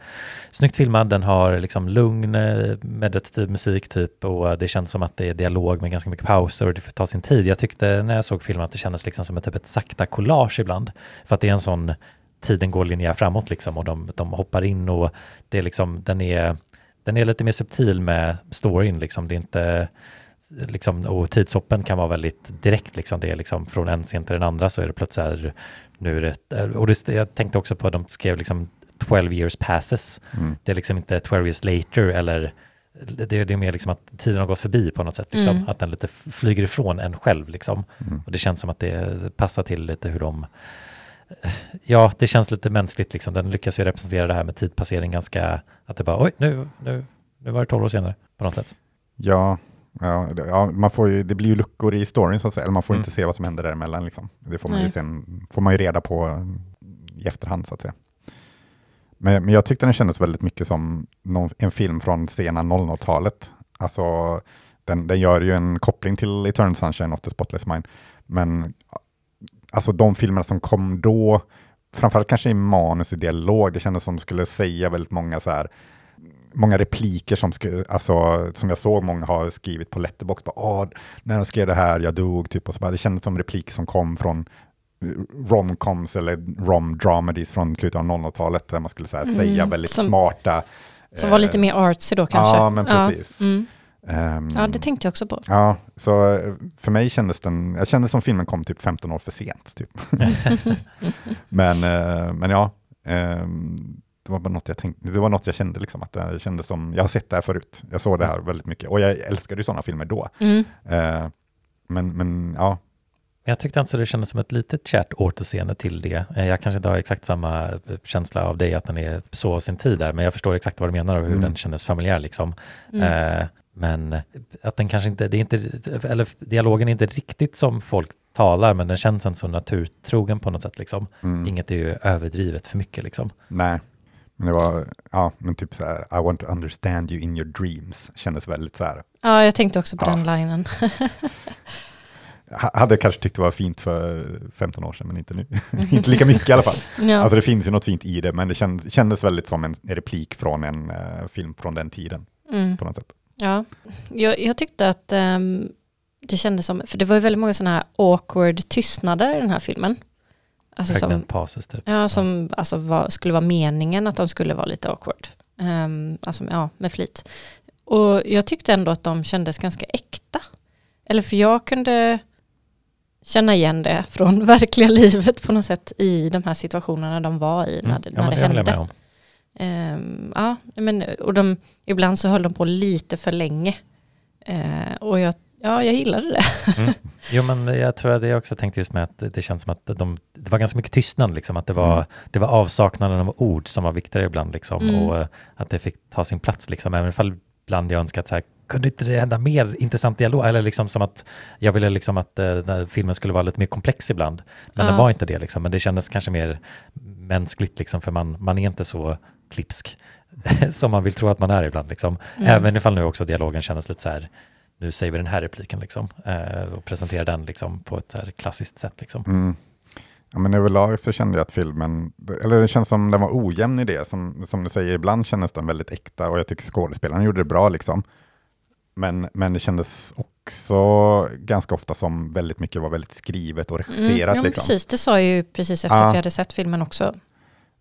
snyggt filmad, den har liksom lugn eh, meditativ musik typ och det känns som att det är dialog med ganska mycket pauser och det får ta sin tid. Jag tyckte när jag såg filmen att det kändes liksom som ett, typ ett sakta collage ibland. För att det är en sån, tiden går linjär framåt liksom och de, de hoppar in och det är liksom, den är den är lite mer subtil med storyn, liksom. det är inte liksom, och tidshoppen kan vara väldigt direkt, liksom. det är liksom från en scen till den andra så är det plötsligt här, nu är det, och det, jag tänkte också på att de skrev liksom 12 years passes, mm. det är liksom inte 12 years later eller det, det är mer liksom att tiden har gått förbi på något sätt, liksom. mm. att den lite flyger ifrån en själv. Liksom. Mm. Och det känns som att det passar till lite hur de ja, det känns lite mänskligt liksom. Den lyckas ju representera det här med tidpassering ganska, att det bara, oj, nu, nu, nu var det tolv år senare på något sätt. Ja, ja, ja man får ju, det blir ju luckor i storyn så att säga, eller man får mm. inte se vad som händer däremellan. Liksom. Det får man, ju sen, får man ju reda på i efterhand så att säga. Men, men jag tyckte den kändes väldigt mycket som någon, en film från sena 00-talet. Alltså, den, den gör ju en koppling till Eternal Sunshine of the Spotless Mind, men alltså de filmerna som kom då, framförallt kanske i manus och dialog, det kändes som de skulle säga väldigt många så här, många repliker som, sku, alltså, som jag såg många har skrivit på Letterboxd. Bara, när de skrev det här, jag dog, typ. Och så bara, det kändes som repliker som kom från romcoms eller rom-dramedies från slutet av 00-talet, där man skulle så här, mm, säga väldigt som, smarta... Som eh, var lite mer artsy då kanske? Ja, men precis. Ja, mm. Um, ja, det tänkte jag också på. Ja, så eh, för mig kändes den, jag kände som filmen kom typ 15 år för sent. Typ. men, uh, men ja, um, det var bara något jag tänkte, det var något jag kände liksom, att det kändes som, jag har sett det här förut, jag såg det här väldigt mycket, och jag älskade ju sådana filmer då. Mm. Uh, men, men ja. Jag tyckte alltså det kändes som ett litet kärt återseende till det. Jag kanske inte har exakt samma känsla av dig, att den är så av sin tid där, men jag förstår exakt vad du menar och hur mm. den kändes familjär. Liksom. Mm. Uh, men att den kanske inte, det är inte, eller dialogen är inte riktigt som folk talar, men den känns ändå så naturtrogen på något sätt. Liksom. Mm. Inget är ju överdrivet för mycket. Liksom. Nej, men det var, ja, men typ så här, I want to understand you in your dreams, kändes väldigt så här. Ja, jag tänkte också på ja. den linen. hade kanske tyckt det var fint för 15 år sedan, men inte nu. inte lika mycket i alla fall. Ja. Alltså det finns ju något fint i det, men det kändes, kändes väldigt som en replik från en uh, film från den tiden. Mm. På något sätt. Ja, jag, jag tyckte att um, det kändes som, för det var ju väldigt många sådana här awkward tystnader i den här filmen. Alltså som, pauses typ. Ja, som ja. Alltså var, skulle vara meningen att de skulle vara lite awkward. Um, alltså ja, med flit. Och jag tyckte ändå att de kändes ganska äkta. Eller för jag kunde känna igen det från verkliga livet på något sätt i de här situationerna de var i när, mm. när ja, det, det hände. Um, ja, men, och de, ibland så höll de på lite för länge. Eh, och jag, ja, jag gillade det. Mm. Jo, men jag tror att jag också tänkte just med att det känns som att de, det var ganska mycket tystnad, liksom, att det var, mm. det var avsaknaden av ord som var viktigare ibland, liksom, mm. och att det fick ta sin plats, liksom, även ifall ibland jag önskat så här, kunde inte det hända mer intressant dialog? Eller liksom som att jag ville liksom att uh, filmen skulle vara lite mer komplex ibland. Men ja. den var inte det liksom. Men det kändes kanske mer mänskligt liksom, för man, man är inte så klipsk som man vill tro att man är ibland. Liksom. Mm. Även ifall nu också dialogen kändes lite så här, nu säger vi den här repliken liksom, uh, och presenterar den liksom, på ett här klassiskt sätt. Liksom. Mm. Ja, men överlag så kände jag att filmen, eller det känns som den var ojämn i det. Som, som du säger, ibland kändes den väldigt äkta och jag tycker skådespelaren gjorde det bra. Liksom. Men, men det kändes också ganska ofta som väldigt mycket var väldigt skrivet och regisserat. Mm, ja, liksom. precis, det sa jag ju precis efter ja. att vi hade sett filmen också.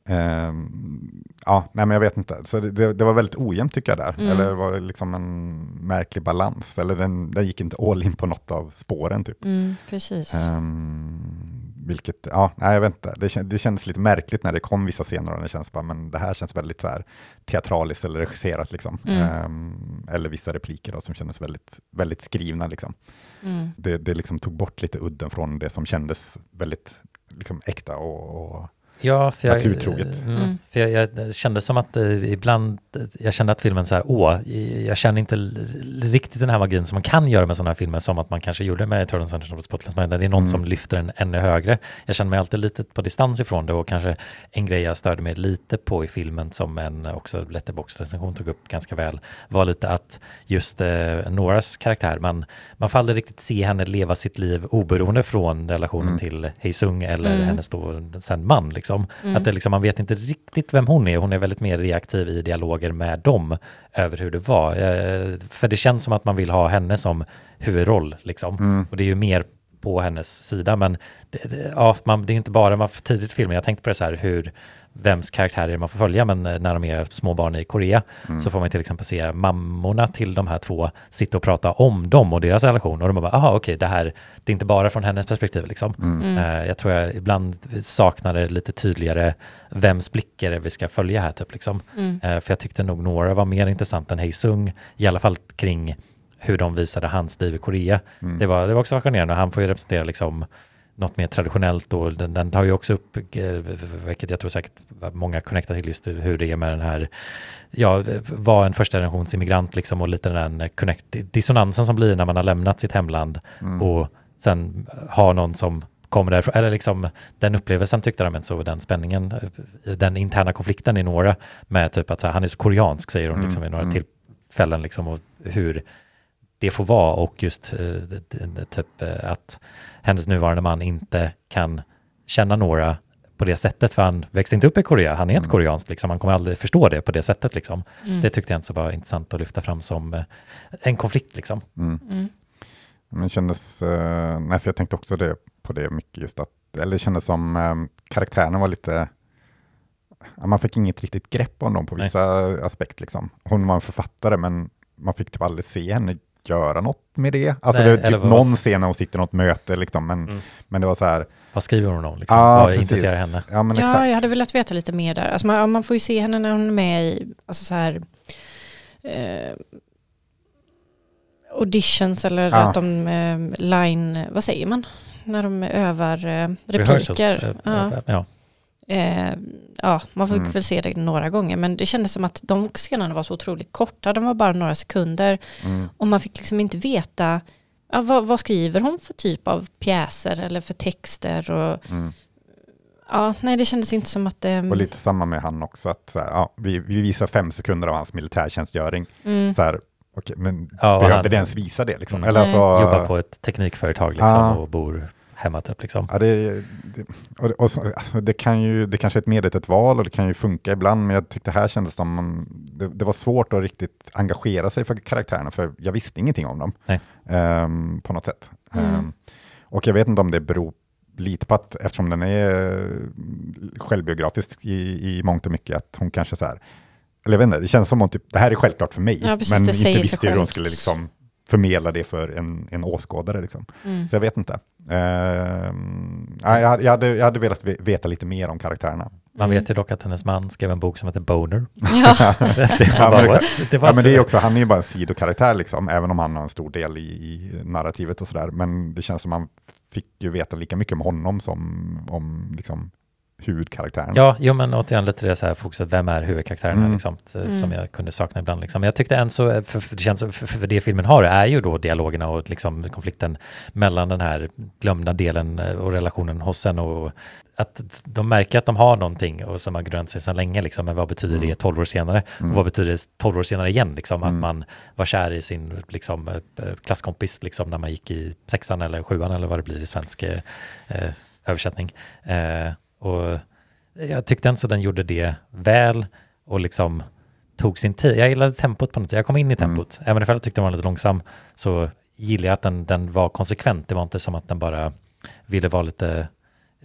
Um, ja, nej men jag vet inte. Så det, det var väldigt ojämnt tycker jag där. Mm. Eller var det liksom en märklig balans? Eller den, den gick inte all in på något av spåren typ. Mm, precis. Um, vilket, ja, nej, jag vet inte. Det, det kändes lite märkligt när det kom vissa scener och det känns bara, men det här känns väldigt så här teatraliskt eller regisserat liksom. Mm. Um, eller vissa repliker då, som kändes väldigt, väldigt skrivna liksom. Mm. Det, det liksom tog bort lite udden från det som kändes väldigt liksom, äkta och, och Ja, för jag, naturtroget. Mm, mm. För jag, jag, kände som att eh, ibland, jag kände att filmen så här, åh, jag känner inte riktigt den här magin som man kan göra med sådana här filmer som att man kanske gjorde med Eternal Sunshine of Spotless Mind, det är någon mm. som lyfter den ännu högre. Jag känner mig alltid lite på distans ifrån det och kanske en grej jag störde mig lite på i filmen som en också Letterbox-recension tog upp ganska väl var lite att just eh, Noras karaktär, man, man får aldrig riktigt se henne leva sitt liv oberoende från relationen mm. till Heisung eller mm. hennes då sen man. Liksom Liksom. Mm. Att det liksom, man vet inte riktigt vem hon är. Hon är väldigt mer reaktiv i dialoger med dem över hur det var. Eh, för det känns som att man vill ha henne som huvudroll. Liksom. Mm. Och det är ju mer på hennes sida. Men det, det, ja, man, det är inte bara man, tidigt i filmen, jag tänkte på det så här hur vems karaktärer man får följa, men eh, när de är små barn i Korea mm. så får man till exempel se mammorna till de här två sitta och prata om dem och deras relation och de bara, aha okej, det här, det är inte bara från hennes perspektiv liksom. Mm. Uh, jag tror jag ibland saknade lite tydligare vems blickar vi ska följa här typ liksom. Mm. Uh, för jag tyckte nog några var mer intressant än Hei Sung, i alla fall kring hur de visade hans liv i Korea. Mm. Det, var, det var också fascinerande och han får ju representera liksom något mer traditionellt och den, den tar ju också upp, eh, vilket jag tror säkert många connectar till just hur det är med den här, ja, vara en första generations immigrant liksom och lite den connect, dissonansen som blir när man har lämnat sitt hemland mm. och sen har någon som kommer därifrån, eller liksom den upplevelsen tyckte de, så den spänningen, den interna konflikten i några med typ att här, han är så koreansk säger hon liksom mm. i några mm. tillfällen liksom och hur det får vara och just eh, typ eh, att hennes nuvarande man inte kan känna några på det sättet, för han växte inte upp i Korea, han är inte mm. koreansk, liksom. han kommer aldrig förstå det på det sättet. Liksom. Mm. Det tyckte jag inte så var intressant att lyfta fram som eh, en konflikt. Liksom. Mm. mm. Men kändes, nej, för jag tänkte också det, på det mycket, just att, eller det kändes som karaktärerna var lite, man fick inget riktigt grepp om dem på vissa nej. aspekt. Liksom. Hon var en författare, men man fick typ aldrig se henne göra något med det. Alltså Nej, det är typ någon scen när hon sitter i något möte, liksom, men, mm. men det var så här. Vad skriver hon om? Liksom? Ah, Vad intresserar henne? Ja, men ja jag hade velat veta lite mer där. Alltså man, man får ju se henne när hon är med i alltså så här, eh, auditions eller ah. att de eh, line, vad säger man? När de övar eh, repliker. Eh, ja. ja. Eh, ja, man fick mm. väl se det några gånger, men det kändes som att de scenerna var så otroligt korta, de var bara några sekunder. Mm. Och man fick liksom inte veta, ja, vad, vad, skriver hon för typ av pjäser eller för texter? Och, mm. Ja, nej det kändes inte som att det... Och lite samma med han också, att ja, vi, vi visar fem sekunder av hans militärtjänstgöring. Mm. Så här, Okej, men ja, behövde han, det ens visa det? Liksom? Mm. Eller alltså, Jobbar på ett teknikföretag liksom, ah. och bor hemma typ liksom. Ja, det, det, och, och alltså, det, kan ju, det kanske är ett medvetet val och det kan ju funka ibland, men jag tyckte här kändes som det, det var svårt att riktigt engagera sig för karaktärerna, för jag visste ingenting om dem um, på något sätt. Mm. Um, och jag vet inte om det beror lite på att, eftersom den är självbiografisk i, i mångt och mycket, att hon kanske så här, eller jag vet inte, det känns som att typ, det här är självklart för mig, ja, precis, men inte visste hur hon skulle liksom förmedla det för en, en åskådare. Liksom. Mm. Så jag vet inte. Uh, jag, jag, hade, jag hade velat veta lite mer om karaktärerna. Man vet ju dock att hennes man skrev en bok som heter Boner. Ja. det, ja, men, det, var ja, men det är också, han är ju bara en sidokaraktär, liksom, även om han har en stor del i, i narrativet och sådär. Men det känns som man fick ju veta lika mycket om honom som om liksom, huvudkaraktären. Ja, jo, men återigen lite det så här fokuset, vem är huvudkaraktären mm. liksom, mm. som jag kunde sakna ibland. Liksom. Men jag tyckte än så, för, för det känns, för, för, det filmen har är ju då dialogerna och liksom konflikten mellan den här glömda delen eh, och relationen hos en och att de märker att de har någonting och som har grönt sig sedan länge, liksom, men vad betyder det 12 mm. år senare? Mm. Och vad betyder det 12 år senare igen? Liksom, mm. Att man var kär i sin liksom, eh, klasskompis liksom, när man gick i sexan eller sjuan eller vad det blir i svensk eh, översättning. Eh, och jag tyckte ändå den gjorde det väl och liksom tog sin tid. Jag gillade tempot på något sätt. Jag kom in i mm. tempot. Mm. Även om jag tyckte den var lite långsam så gillade jag att den, den var konsekvent. Det var inte som att den bara ville vara lite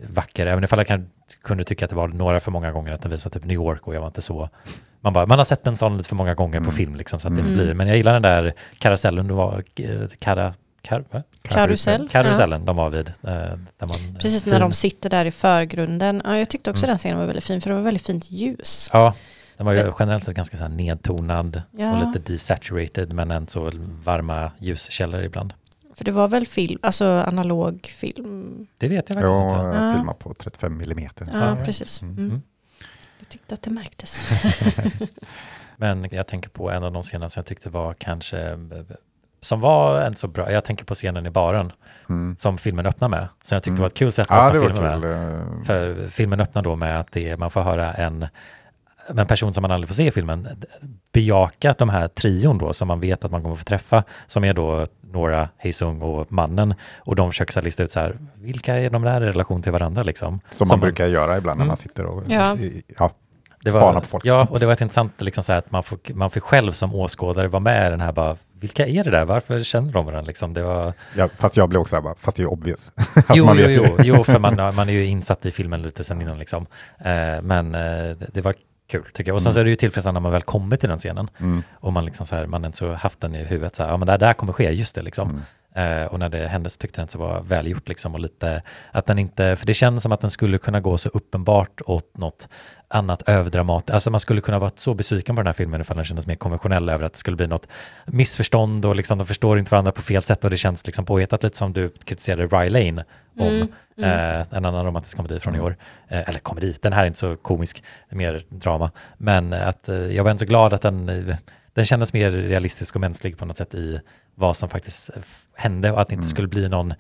vacker. Även ifall jag kan, kunde tycka att det var några för många gånger att den visade typ New York och jag var inte så... Man, bara, man har sett en sån lite för många gånger mm. på film liksom, så att det inte mm. blir. Men jag gillar den där karusellen, det var, eh, kara, Kar Karusell. Karusellen ja. de var vid. Eh, där man, Precis fin. när de sitter där i förgrunden. Ja, jag tyckte också mm. den scenen var väldigt fin för det var väldigt fint ljus. Ja, den var ju generellt sett ganska så här nedtonad ja. och lite desaturated men ändå så varma ljuskällor ibland. För det var väl film, alltså analog film? Det vet jag faktiskt ja, inte. Ja, filmade på 35 millimeter. Ja, right. precis. Mm. Mm. Jag tyckte att det märktes. men jag tänker på en av de scener som jag tyckte var kanske som var en så bra, jag tänker på scenen i baren mm. som filmen öppnar med, som jag tyckte mm. var ett kul sätt att ja, öppna filmen med. Eh. För filmen öppnar då med att det, man får höra en, en person som man aldrig får se i filmen bejaka de här trion då som man vet att man kommer få träffa, som är då Nora, Heisung och mannen. Och de försöker så lista ut så här, vilka är de där i relation till varandra liksom? Som, som man brukar göra ibland när mm. man sitter och ja. ja det var, på folk. Ja, och det var ett intressant liksom så här, att man får, man får själv som åskådare vara med i den här bara, vilka är det där? Varför känner de varandra? Liksom, det var... ja, fast jag blev också bara, fast det är ju obvious. alltså, jo, jo, jo, jo, för man, man är ju insatt i filmen lite sen innan liksom. Eh, men eh, det var kul tycker jag. Och sen mm. så är det ju tillfredsställande när man väl kommer till den scenen. Mm. Och man liksom så här, man inte så haft den i huvudet så här, ja men det här, det här kommer ske, just det liksom. Mm. Eh, och när det hände så tyckte jag att det var välgjort liksom och lite att den inte, för det känns som att den skulle kunna gå så uppenbart åt något annat överdramat. Alltså man skulle kunna vara så besviken på den här filmen ifall den kändes mer konventionell över att det skulle bli något missförstånd och liksom de förstår inte varandra på fel sätt och det känns liksom påhittat lite som du kritiserade Rye Lane om mm, mm. Eh, en annan romantisk komedi från i år. Eh, eller komedi, den här är inte så komisk, mer drama. Men att eh, jag var ändå så glad att den den kändes mer realistisk och mänsklig på något sätt i vad som faktiskt hände och att det inte mm. skulle bli någon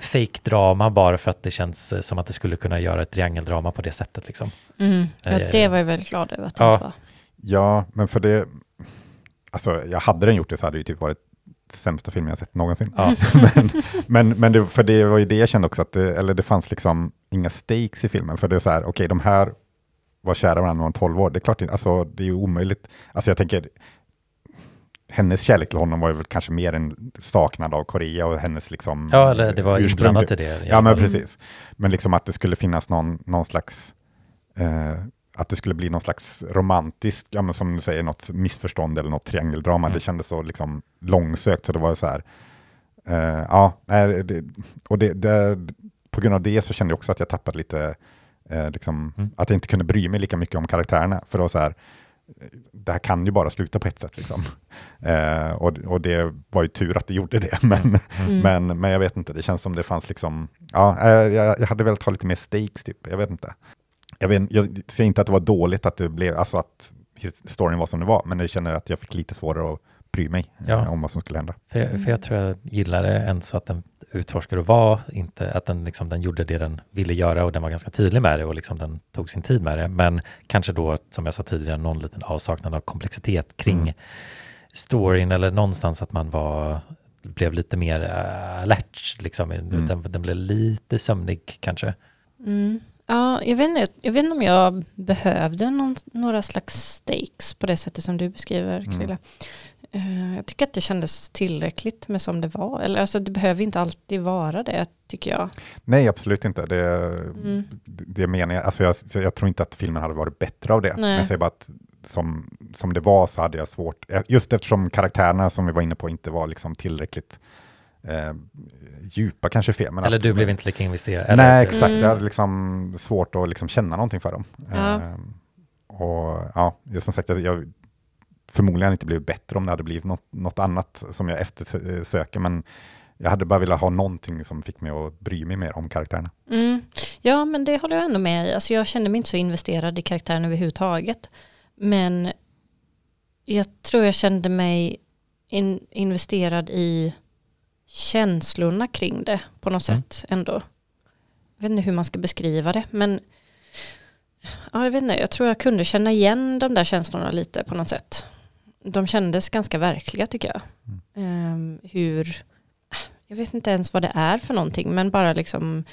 fake-drama bara för att det känns som att det skulle kunna göra ett triangeldrama på det sättet. Liksom. Mm. Ja, eh, det var jag väldigt glad över att det ja. inte var. Ja, men för det, alltså jag hade den gjort det så hade det ju typ varit sämsta filmen jag sett någonsin. Ja. men men, men det, för det var ju det jag kände också, att det, eller det fanns liksom inga stakes i filmen, för det är så här, okej, okay, de här var kära varandra om 12 år, det är klart, alltså det är ju omöjligt. Alltså jag tänker, hennes kärlek till honom var ju kanske mer en saknad av Korea och hennes liksom Ja, eller det var inblandat i det. Ja, men precis. Men liksom att det skulle finnas någon, någon slags, eh, att det skulle bli någon slags romantisk, ja men som du säger, något missförstånd eller något triangeldrama. Mm. Det kändes så liksom långsökt, så det var så här, eh, ja, det, och det, det, på grund av det så kände jag också att jag tappade lite, eh, liksom, mm. att jag inte kunde bry mig lika mycket om karaktärerna. För det var så här, det här kan ju bara sluta på ett sätt. Liksom. Eh, och, och det var ju tur att det gjorde det, men, mm. men, men jag vet inte, det känns som det fanns liksom, ja, eh, jag, jag hade velat ha lite mer stakes typ, jag vet inte. Jag, vet, jag ser inte att det var dåligt att det blev, alltså att storyn var som det var, men jag känner att jag fick lite svårare att bry mig ja. eh, om vad som skulle hända. För jag, för jag tror jag gillar det än så att den utforskade och var inte, att den, liksom, den gjorde det den ville göra och den var ganska tydlig med det och liksom den tog sin tid med det. Men kanske då, som jag sa tidigare, någon liten avsaknad av komplexitet kring mm. storyn eller någonstans att man var blev lite mer uh, alert, liksom. Mm. Den, den, blev lite sömnig kanske. Mm. Ja, jag vet, inte, jag vet inte om jag behövde någon, några slags stakes på det sättet som du beskriver, Krille. Mm. Uh, jag tycker att det kändes tillräckligt med som det var. Eller alltså det behöver inte alltid vara det, tycker jag. Nej, absolut inte. Det, mm. det menar jag. Alltså jag, jag tror inte att filmen hade varit bättre av det. Nej. Men jag säger bara att som, som det var så hade jag svårt, eh, just eftersom karaktärerna som vi var inne på inte var liksom tillräckligt eh, djupa kanske fel. Men eller att, du blev inte lika investerad? Eller? Nej, exakt. Mm. Jag hade liksom svårt att liksom känna någonting för dem. Ja. Eh, och ja, som sagt, jag, jag förmodligen inte blivit bättre om det hade blivit något, något annat som jag eftersöker, men jag hade bara velat ha någonting som fick mig att bry mig mer om karaktärerna. Mm. Ja, men det håller jag ändå med i. Alltså, jag kände mig inte så investerad i karaktären överhuvudtaget. Men jag tror jag kände mig in, investerad i känslorna kring det på något mm. sätt ändå. Jag vet inte hur man ska beskriva det, men ja, jag vet inte, jag tror jag kunde känna igen de där känslorna lite på något sätt. De kändes ganska verkliga tycker jag. Mm. Um, hur, jag vet inte ens vad det är för någonting, men bara liksom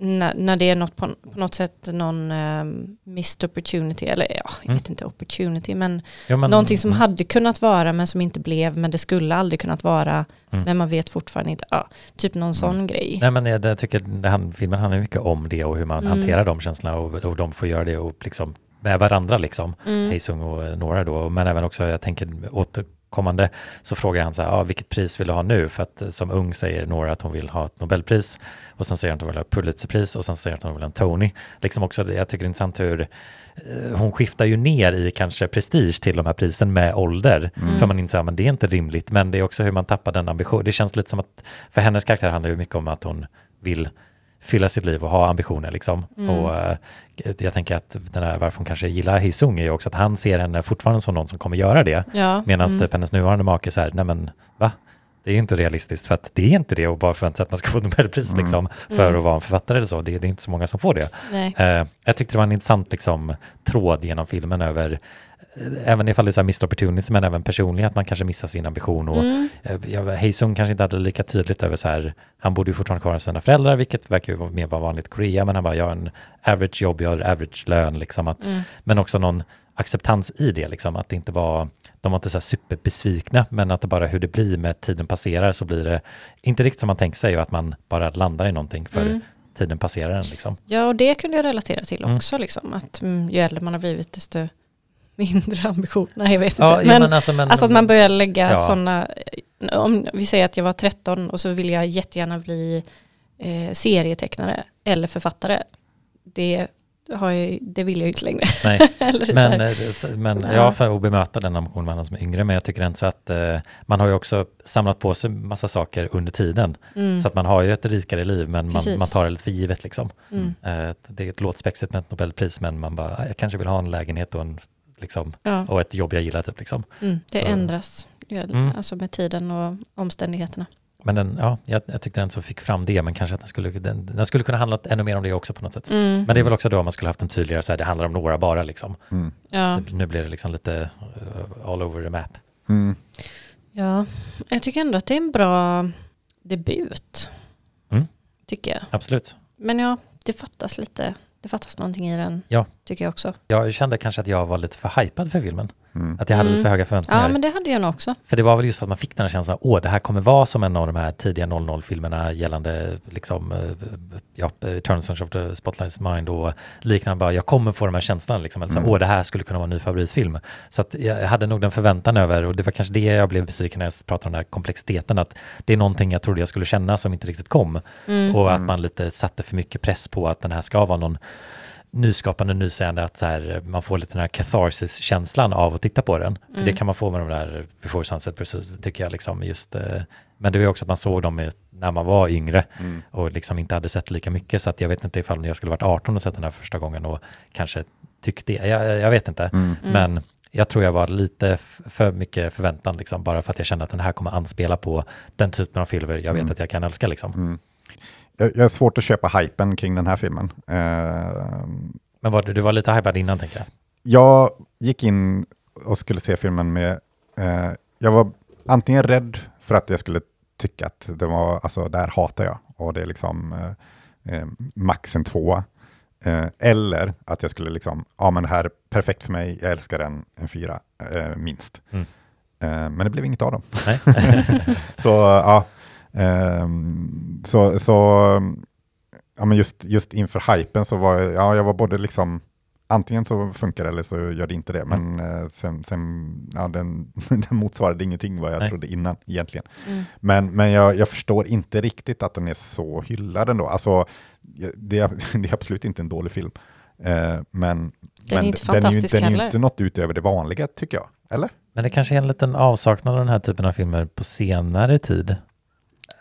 när, när det är något på, på något sätt någon um, missed opportunity, eller ja, jag mm. vet inte opportunity, men, ja, men någonting som mm. hade kunnat vara men som inte blev, men det skulle aldrig kunnat vara, mm. men man vet fortfarande inte, ja, typ någon mm. sån grej. Nej men jag, jag tycker det, filmen handlar mycket om det och hur man mm. hanterar de känslorna och, och de får göra det och liksom med varandra liksom, mm. Heisung och Nora då, men även också, jag tänker åter kommande så frågar han så här, ah, vilket pris vill du ha nu? För att som ung säger Nora att hon vill ha ett Nobelpris och sen säger hon att hon vill ha Pulitzerpris och sen säger hon att hon vill ha en Tony. Liksom också, jag tycker det är intressant hur eh, hon skiftar ju ner i kanske prestige till de här prisen med ålder. Mm. För man inser att det är inte rimligt, men det är också hur man tappar den ambitionen. Det känns lite som att för hennes karaktär handlar ju mycket om att hon vill fylla sitt liv och ha ambitioner liksom. Mm. Och uh, jag tänker att den här, varför hon kanske gillar Hisung är ju också att han ser henne fortfarande som någon som kommer göra det. Ja. Medan mm. typ hennes nuvarande make så här, nej men va? Det är inte realistiskt för att det är inte det och bara förvänta sig att man ska få Nobelpris mm. liksom, för mm. att vara en författare eller så. Det, det, är inte så många som får det. Uh, jag tyckte det var en intressant liksom, tråd genom filmen över även ifall det är så här missed opportunities, men även personligen att man kanske missar sin ambition. Och, mm. eh, Heisung kanske inte hade lika tydligt över så här, han borde ju fortfarande kvar sina föräldrar, vilket verkar ju mer vara vanligt i Korea, men han bara, jag har en average jobb, jag har average lön, liksom att, mm. men också någon acceptans i det, liksom, att det inte var, de var inte så här superbesvikna, men att det bara hur det blir med tiden passerar så blir det inte riktigt som man tänker sig och att man bara landar i någonting för mm. tiden passerar en. Liksom. Ja, och det kunde jag relatera till mm. också, liksom, att mm, ju äldre man har blivit, desto mindre ambition. Nej, jag vet inte. Ja, men, men, alltså, men, alltså, att man börjar lägga ja. sådana, om vi säger att jag var 13 och så vill jag jättegärna bli eh, serietecknare eller författare. Det, har jag, det vill jag ju inte längre. Nej. men eh, men ja. jag får bemöta den ambitionen med alla som är yngre, men jag tycker inte så att eh, man har ju också samlat på sig massa saker under tiden. Mm. Så att man har ju ett rikare liv, men man, man, tar det lite för givet liksom. Mm. Eh, det låter spexigt med ett Nobelpris, men man bara, jag kanske vill ha en lägenhet och en liksom, ja. och ett jobb jag gillar. Typ, liksom. Mm, det så. ändras mm. alltså med tiden och omständigheterna. Men den, ja, jag, jag tyckte den så fick fram det, men kanske att den skulle, den, den skulle kunna handla ännu mer om det också på något sätt. Mm. Men det är väl också då man skulle haft en tydligare, så här, det handlar om några bara liksom. Mm. Ja. nu blir det liksom lite uh, all over the map. Mm. Ja, jag tycker ändå att det är en bra debut. Mm. Tycker jag. Absolut. Men ja, det fattas lite det fattas någonting i den, ja. tycker jag också. Jag kände kanske att jag var lite för hypad för filmen. Mm. Att jag hade mm. lite för höga förväntningar. Ja, men det hade jag nog också. För det var väl just att man fick den här känslan, åh, det här kommer vara som en av de här tidiga 00-filmerna gällande liksom, eh, ja, Eternal of the Spotlight's Mind och liknande. Bara, jag kommer få de här känslorna, liksom. Alltså, mm. åh, det här skulle kunna vara en ny favoritfilm. Så att jag hade nog den förväntan över, och det var kanske det jag blev besviken när jag pratade om den här komplexiteten, att det är någonting jag trodde jag skulle känna som inte riktigt kom. Mm. Och att mm. man lite satte för mycket press på att den här ska vara någon nyskapande, nysägande att så här, man får lite den här catharsis-känslan av att titta på den. För mm. det kan man få med de där Before Sunset Pursuit, tycker jag liksom just. Eh, men det var också att man såg dem när man var yngre mm. och liksom inte hade sett lika mycket. Så att jag vet inte ifall jag skulle varit 18 och sett den här första gången och kanske tyckte, jag, jag vet inte. Mm. mm. Men jag tror jag var lite för mycket förväntan, liksom, bara för att jag kände att den här kommer anspela på den typen av filmer jag vet mm. att jag kan älska. Liksom. Jag, jag har svårt att köpa hypen kring den här filmen. Eh, Men var du, du var lite hypad innan tänker jag? Jag gick in och skulle se filmen med, eh, jag var antingen rädd för att jag skulle tycka att det var, alltså där hatar jag och det är liksom eh, eh max en tvåa. Eh, eller att jag skulle liksom, ja men det här är perfekt för mig, jag älskar den, en fyra eh, minst. Mm. Eh, men det blev inget av dem. så ja, Um, så så ja, men just, just inför hypen så var jag, ja, jag var både liksom antingen så funkar det eller så gör det inte det. Mm. Men eh, sen, sen ja, den, den motsvarade ingenting vad jag Nej. trodde innan egentligen. Mm. Men, men jag, jag, förstår inte riktigt att den är så hyllad ändå. Alltså, det, är, det är absolut inte en dålig film. Eh, men den är inte fantastisk den är ju, den är ju inte något utöver det vanliga tycker jag. Eller? Men det kanske är en liten avsaknad av den här typen av filmer på senare tid.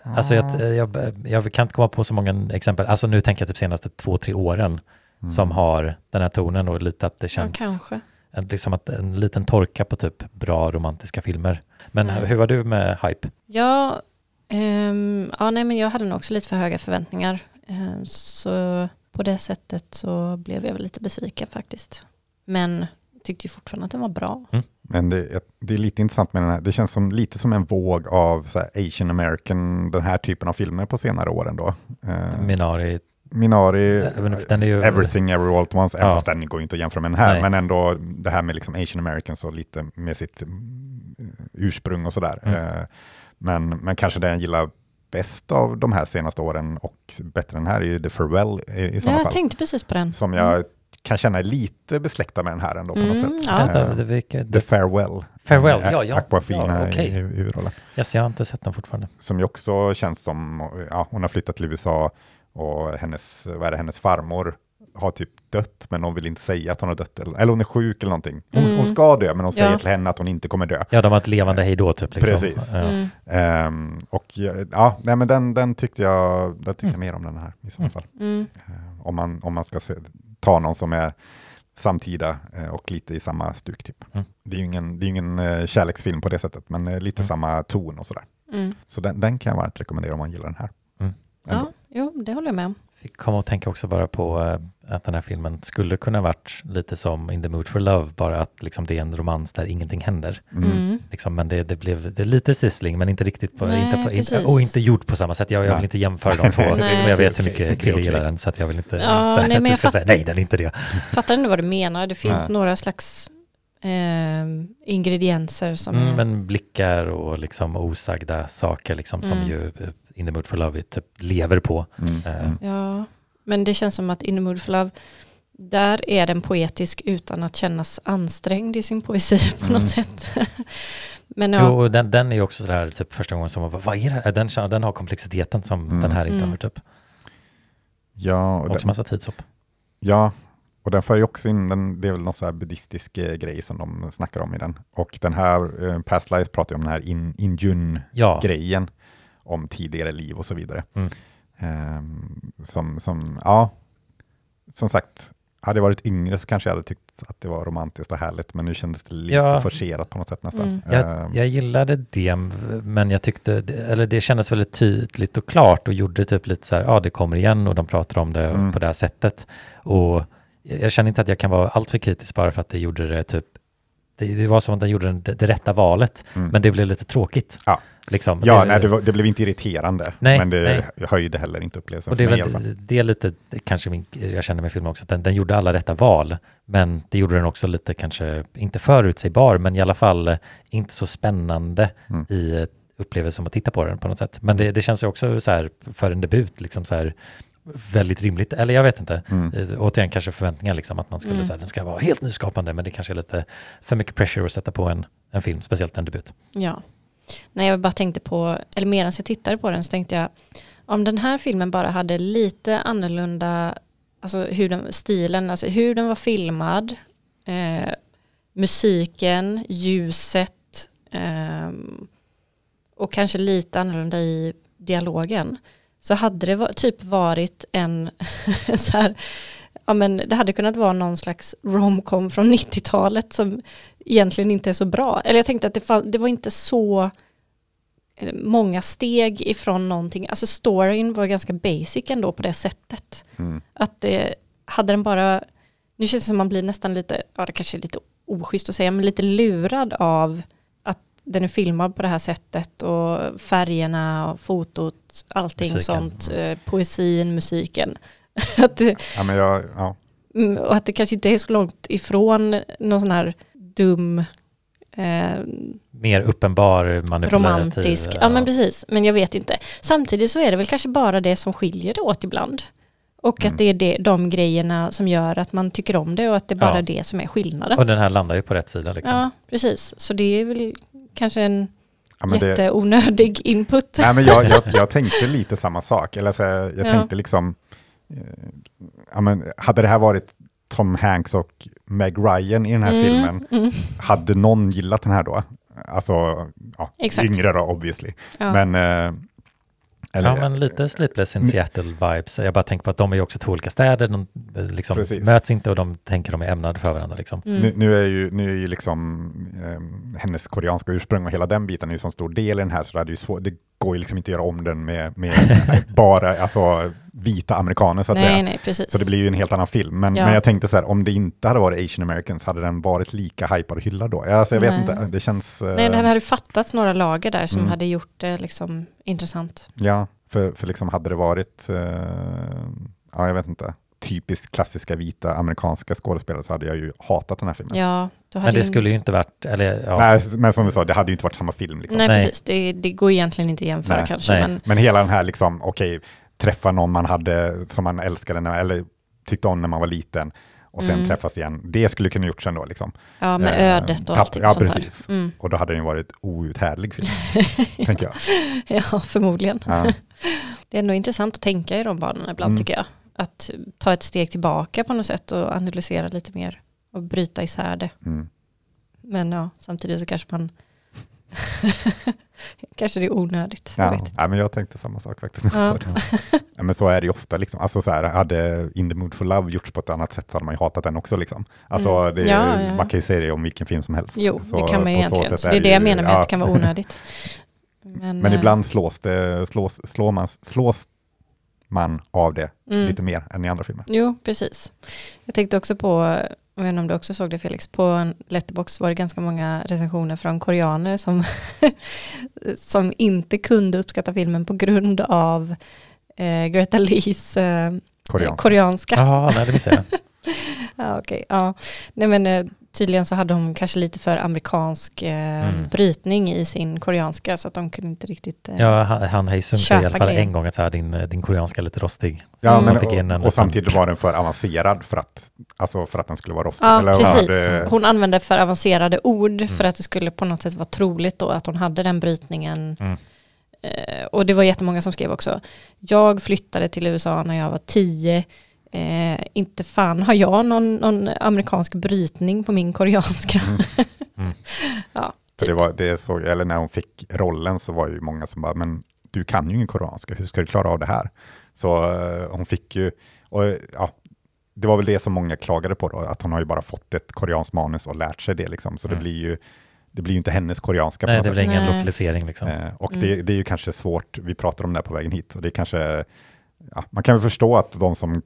Ah. Alltså jag, jag, jag, kan inte komma på så många exempel, alltså nu tänker jag typ senaste två, tre åren mm. som har den här tonen och lite att det känns ja, en, liksom att en liten torka på typ bra romantiska filmer. Men mm. hur var du med hype? Ja, um, ja nej, men jag hade nog också lite för höga förväntningar. Um, så på det sättet så blev jag väl lite besviken faktiskt. Men tyckte ju fortfarande att den var bra. Mm. Men det, det, är lite intressant med den här, det känns som, lite som en våg av så Asian American, den här typen av filmer på senare år ändå. Uh, Minari. Minari, ju, Everything Every All At Once, ja. även fast den går inte att jämföra med den här, Nej. men ändå det här med liksom Asian Americans och lite med sitt ursprung och sådär. Mm. Men, men kanske den jag gillar bäst av de här senaste åren och bättre än här är ju The Farewell i, i sådana ja, fall. Jag tänkte precis på den. Som jag mm kan känna lite besläktad med den här ändå på något mm, sätt. Ja. Uh, the, the Farewell. Farewell, ja, ja. Aquafina ja, okay. i huvudrollen. Yes, jag har inte sett den fortfarande. Som ju också känns som, ja, hon har flyttat till USA och hennes, vad är det, hennes farmor har typ dött, men hon vill inte säga att hon har dött. Eller, eller hon är sjuk eller någonting. Hon, mm. hon ska dö, men hon säger till henne att hon inte kommer dö. Ja, de har ett levande hej då typ. Liksom. Precis. Mm. Um, och ja, nej, men den, den tyckte jag, den tyckte mm. jag mer om den här i så fall. Uh, om, man, om man ska se, ta någon som är samtida eh, och lite i samma stuk. Typ. Mm. Det är ju ingen, det är ingen eh, kärleksfilm på det sättet, men eh, lite mm. samma ton och sådär. Mm. Så den, den, kan jag varmt rekommendera om man gillar den här. Mm. Ja, jo, det håller jag med om. Fick komma och tänka också bara på att den här filmen skulle kunna varit lite som In the Mood for Love, bara att liksom det är en romans där ingenting händer. Mm. mm. Liksom, men det, det blev det lite sissling, men inte riktigt på, Nej, inte på inte, och inte gjort på samma sätt. Jag, jag vill inte jämföra de två, men jag vet hur mycket Krille gillar den, så att jag vill inte ja, säga nej, att du ska säga nej, den är inte det. Fattar ändå vad du menar, det finns nej. några slags eh, ingredienser som mm, är... Men blickar och liksom osagda saker liksom, som mm. ju eh, In the Mood for Love typ lever på. Mm. Eh. Ja. Men det känns som att In the Mood for Love, där är den poetisk utan att kännas ansträngd i sin poesi på mm. något sätt. Men ja. Jo, den, den är ju också sådär, typ första gången som, vad är det? Den, den har komplexiteten som mm. den här inte mm. har, typ. Ja. Och också massa tidshopp. Ja, och den för ju också in, den, det är väl någon sån här buddhistisk eh, grej som de snackar om i den. Och den här, eh, Past Lives pratar ju om den här in, Injun-grejen, ja. Om tidigare liv och så vidare. Mm. Um, som, som, ja, som sagt, hade jag varit yngre så kanske jag hade tyckt att det var romantiskt och härligt, men nu kändes det lite ja. forcerat på något sätt nästan. Mm. Jag, ehm. jag, gillade det, men jag tyckte, eller det kändes väldigt tydligt och klart och gjorde typ lite så här, ja det kommer igen och de pratar om det mm. på det här sättet. Och jag känner inte att jag kan vara alltför kritisk bara för att det gjorde det typ, det, det var som att den gjorde det, det rätta valet, mm. men det blev lite tråkigt. Ja. Liksom. Ja, det, nej, det, var, det, blev inte irriterande, nej, men det nej. höjde heller inte upplevelsen och det, för mig det är lite, kanske min, jag känner med filmen också, att den, den, gjorde alla rätta val, men det gjorde den också lite kanske, inte förutsägbar, men i alla fall inte så spännande mm. i upplevelsen att titta på den på något sätt. Men det, det känns ju också så här, för en debut, liksom så här, väldigt rimligt, eller jag vet inte. Mm. Eh, återigen kanske förväntningar liksom att man skulle mm. säga den ska vara helt nyskapande, men det kanske är lite för mycket pressure att sätta på en, en film, speciellt en debut. Ja, när jag bara tänkte på, eller medan jag tittade på den så tänkte jag, om den här filmen bara hade lite annorlunda, alltså hur den, stilen, alltså hur den var filmad, eh, musiken, ljuset eh, och kanske lite annorlunda i dialogen, så hade det typ varit en så här, ja men det hade kunnat vara någon slags romcom från 90-talet som egentligen inte är så bra. Eller jag tänkte att det, fann, det var inte så eh, många steg ifrån någonting. Alltså storyn var ganska basic ändå på det sättet. Mm. Att det, hade den bara, nu känns det som man blir nästan lite, ja det kanske är lite oschysst att säga, men lite lurad av att den är filmad på det här sättet och färgerna och fotot, allting musiken. sånt, mm. poesin, musiken. att det, ja, men jag, ja. Mm, och att det kanske inte är så långt ifrån någon sån här dum Eh, Mer uppenbar manipulativ. Romantisk, ja. ja men precis, men jag vet inte. Samtidigt så är det väl kanske bara det som skiljer det åt ibland. Och mm. att det är det, de grejerna som gör att man tycker om det och att det är bara ja. det som är skillnaden. Och den här landar ju på rätt sida. Liksom. Ja, precis. Så det är väl kanske en ja, jätteonödig det... input. Nej, men jag, jag, jag tänkte lite samma sak. Eller så jag, jag ja. tänkte liksom, ja, men hade det här varit Tom Hanks och Meg Ryan i den här mm, filmen, mm. hade någon gillat den här då? Alltså, ja, yngre då obviously. Ja. Men eh, eller, ja, men lite Sleepless in Seattle-vibes. Jag bara tänker på att de är ju också två olika städer, de eh, liksom möts inte och de tänker de är ämnade för varandra. Liksom. Mm. Nu, nu, är ju, nu är ju liksom eh, hennes koreanska ursprung och hela den biten är ju så stor del i den här, så det, är ju svår, det går ju liksom inte att göra om den med, med bara alltså, vita amerikaner så att nej, säga. Nej, precis. Så det blir ju en helt annan film. Men, ja. men jag tänkte så här, om det inte hade varit Asian Americans, hade den varit lika hypad och hyllad då? Alltså, jag vet nej. inte, det känns... Nej, den hade fattats några lager där som mm. hade gjort det liksom intressant. Ja, för, för liksom hade det varit, uh, ja jag vet inte, typiskt klassiska vita amerikanska skådespelare så hade jag ju hatat den här filmen. Ja, men det skulle ju inte varit, eller ja. Nej, men som vi sa, det hade ju inte varit samma film. Liksom. Nej, Nej, precis, det, det går egentligen inte att jämföra Nej. kanske. Nej. Men... men hela den här, liksom, okej, okay, träffa någon man hade, som man älskade, när, eller tyckte om när man var liten, och sen mm. träffas igen. Det skulle kunna gjorts ändå. Liksom. Ja, med eh, ödet och tapp, Ja, precis. Mm. Och då hade den varit outhärdlig film, tänker jag. Ja, förmodligen. Ja. Det är ändå intressant att tänka i de banorna ibland, mm. tycker jag att ta ett steg tillbaka på något sätt och analysera lite mer och bryta isär det. Mm. Men ja, samtidigt så kanske man kanske det är onödigt. Ja, jag, ja, men jag tänkte samma sak faktiskt. Ja. ja, men så är det ju ofta. Liksom. Alltså, så här, hade In the Mood for Love gjorts på ett annat sätt så hade man ju hatat den också. Liksom. Alltså, mm. det, ja, Man kan ju säga det om vilken film som helst. Jo, så, det kan man ju egentligen. Så det är det jag menar med att det kan vara onödigt. Men, men ibland slås, det, slås, slår man, slås man av det mm. lite mer än i andra filmer. Jo, precis. Jag tänkte också på, jag vet inte om du också såg det Felix, på Letterbox var det ganska många recensioner från koreaner som, som inte kunde uppskatta filmen på grund av eh, Greta Lees eh, koreanska. koreanska. Nej, det visste jag. ja, okej. Okay, ja. Nej, men eh, tydligen så hade de kanske lite för amerikansk eh, mm. brytning i sin koreanska så att de kunde inte riktigt eh, Ja, han, Heisung säger i alla fall grejer. en gång att så här, din, din koreanska är lite rostig. Ja, men, och, och samtidigt var den för avancerad för att, alltså för att den skulle vara rostig. Ja, eller, precis. Hade... Hon använde för avancerade ord mm. för att det skulle på något sätt vara troligt då att hon hade den brytningen. Mm. Eh, och det var jättemånga som skrev också. Jag flyttade till USA när jag var tio Eh, inte fan har jag någon, någon, amerikansk brytning på min koreanska. Mm. Mm. ja, typ. det var, det så, eller när hon fick rollen så var ju många som bara, men du kan ju ingen koreanska, hur ska du klara av det här? Så eh, hon fick ju, och ja, det var väl det som många klagade på då, att hon har ju bara fått ett koreanskt manus och lärt sig det liksom, så mm. det blir ju det blir ju inte hennes koreanska. Nej, det blir ingen lokalisering. Liksom. Eh, och det, mm. det, är ju kanske svårt, vi pratar om det på vägen hit, och det är kanske, ja, man kan väl förstå att de som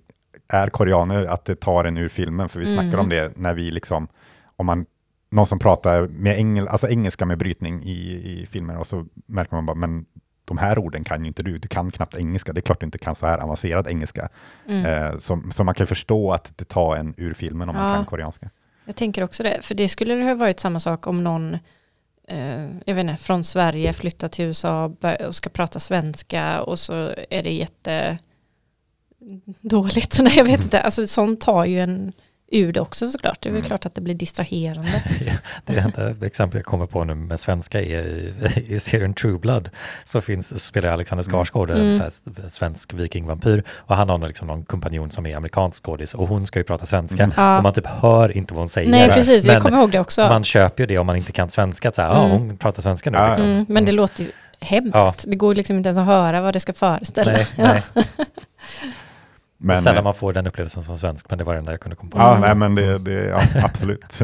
är koreaner, att det tar en ur filmen, för vi mm. snackar om det när vi liksom, om man, någon som pratar med engel, alltså engelska med brytning i, i filmer och så märker man bara, men de här orden kan ju inte du, du kan knappt engelska, det är klart du inte kan så här avancerad engelska. Mm. Eh, så, så, man kan förstå att det tar en ur filmen om ja. man kan koreanska. Jag tänker också det, för det skulle det ha varit samma sak om någon eh, jag vet inte, från Sverige flyttar till USA och ska prata svenska och så är det jätte dåligt. Nej, jag vet inte. Alltså, sånt tar ju en ur det också såklart. Det är väl mm. klart att det blir distraherande. det enda exempel jag kommer på nu med svenska är i, i serien True Blood. Så finns, spelar Alexander mm. Skarsgård mm. en här, svensk vikingvampyr och han har liksom någon kompanjon som är amerikansk skådis och hon ska ju prata svenska mm. och man typ hör inte vad hon säger. Nej, precis. Jag kommer ihåg det också. Man köper ju det om man inte kan svenska. Att så här, mm. ah, hon pratar svenska nu. Liksom. Mm, men det låter ju hemskt. Ja. Det går liksom inte ens att höra vad det ska föreställa. Nej, nej. Men, Sällan eh, man får den upplevelsen som svensk, men det var den där jag kunde komma på. Ja, nej, men det, det ja, absolut.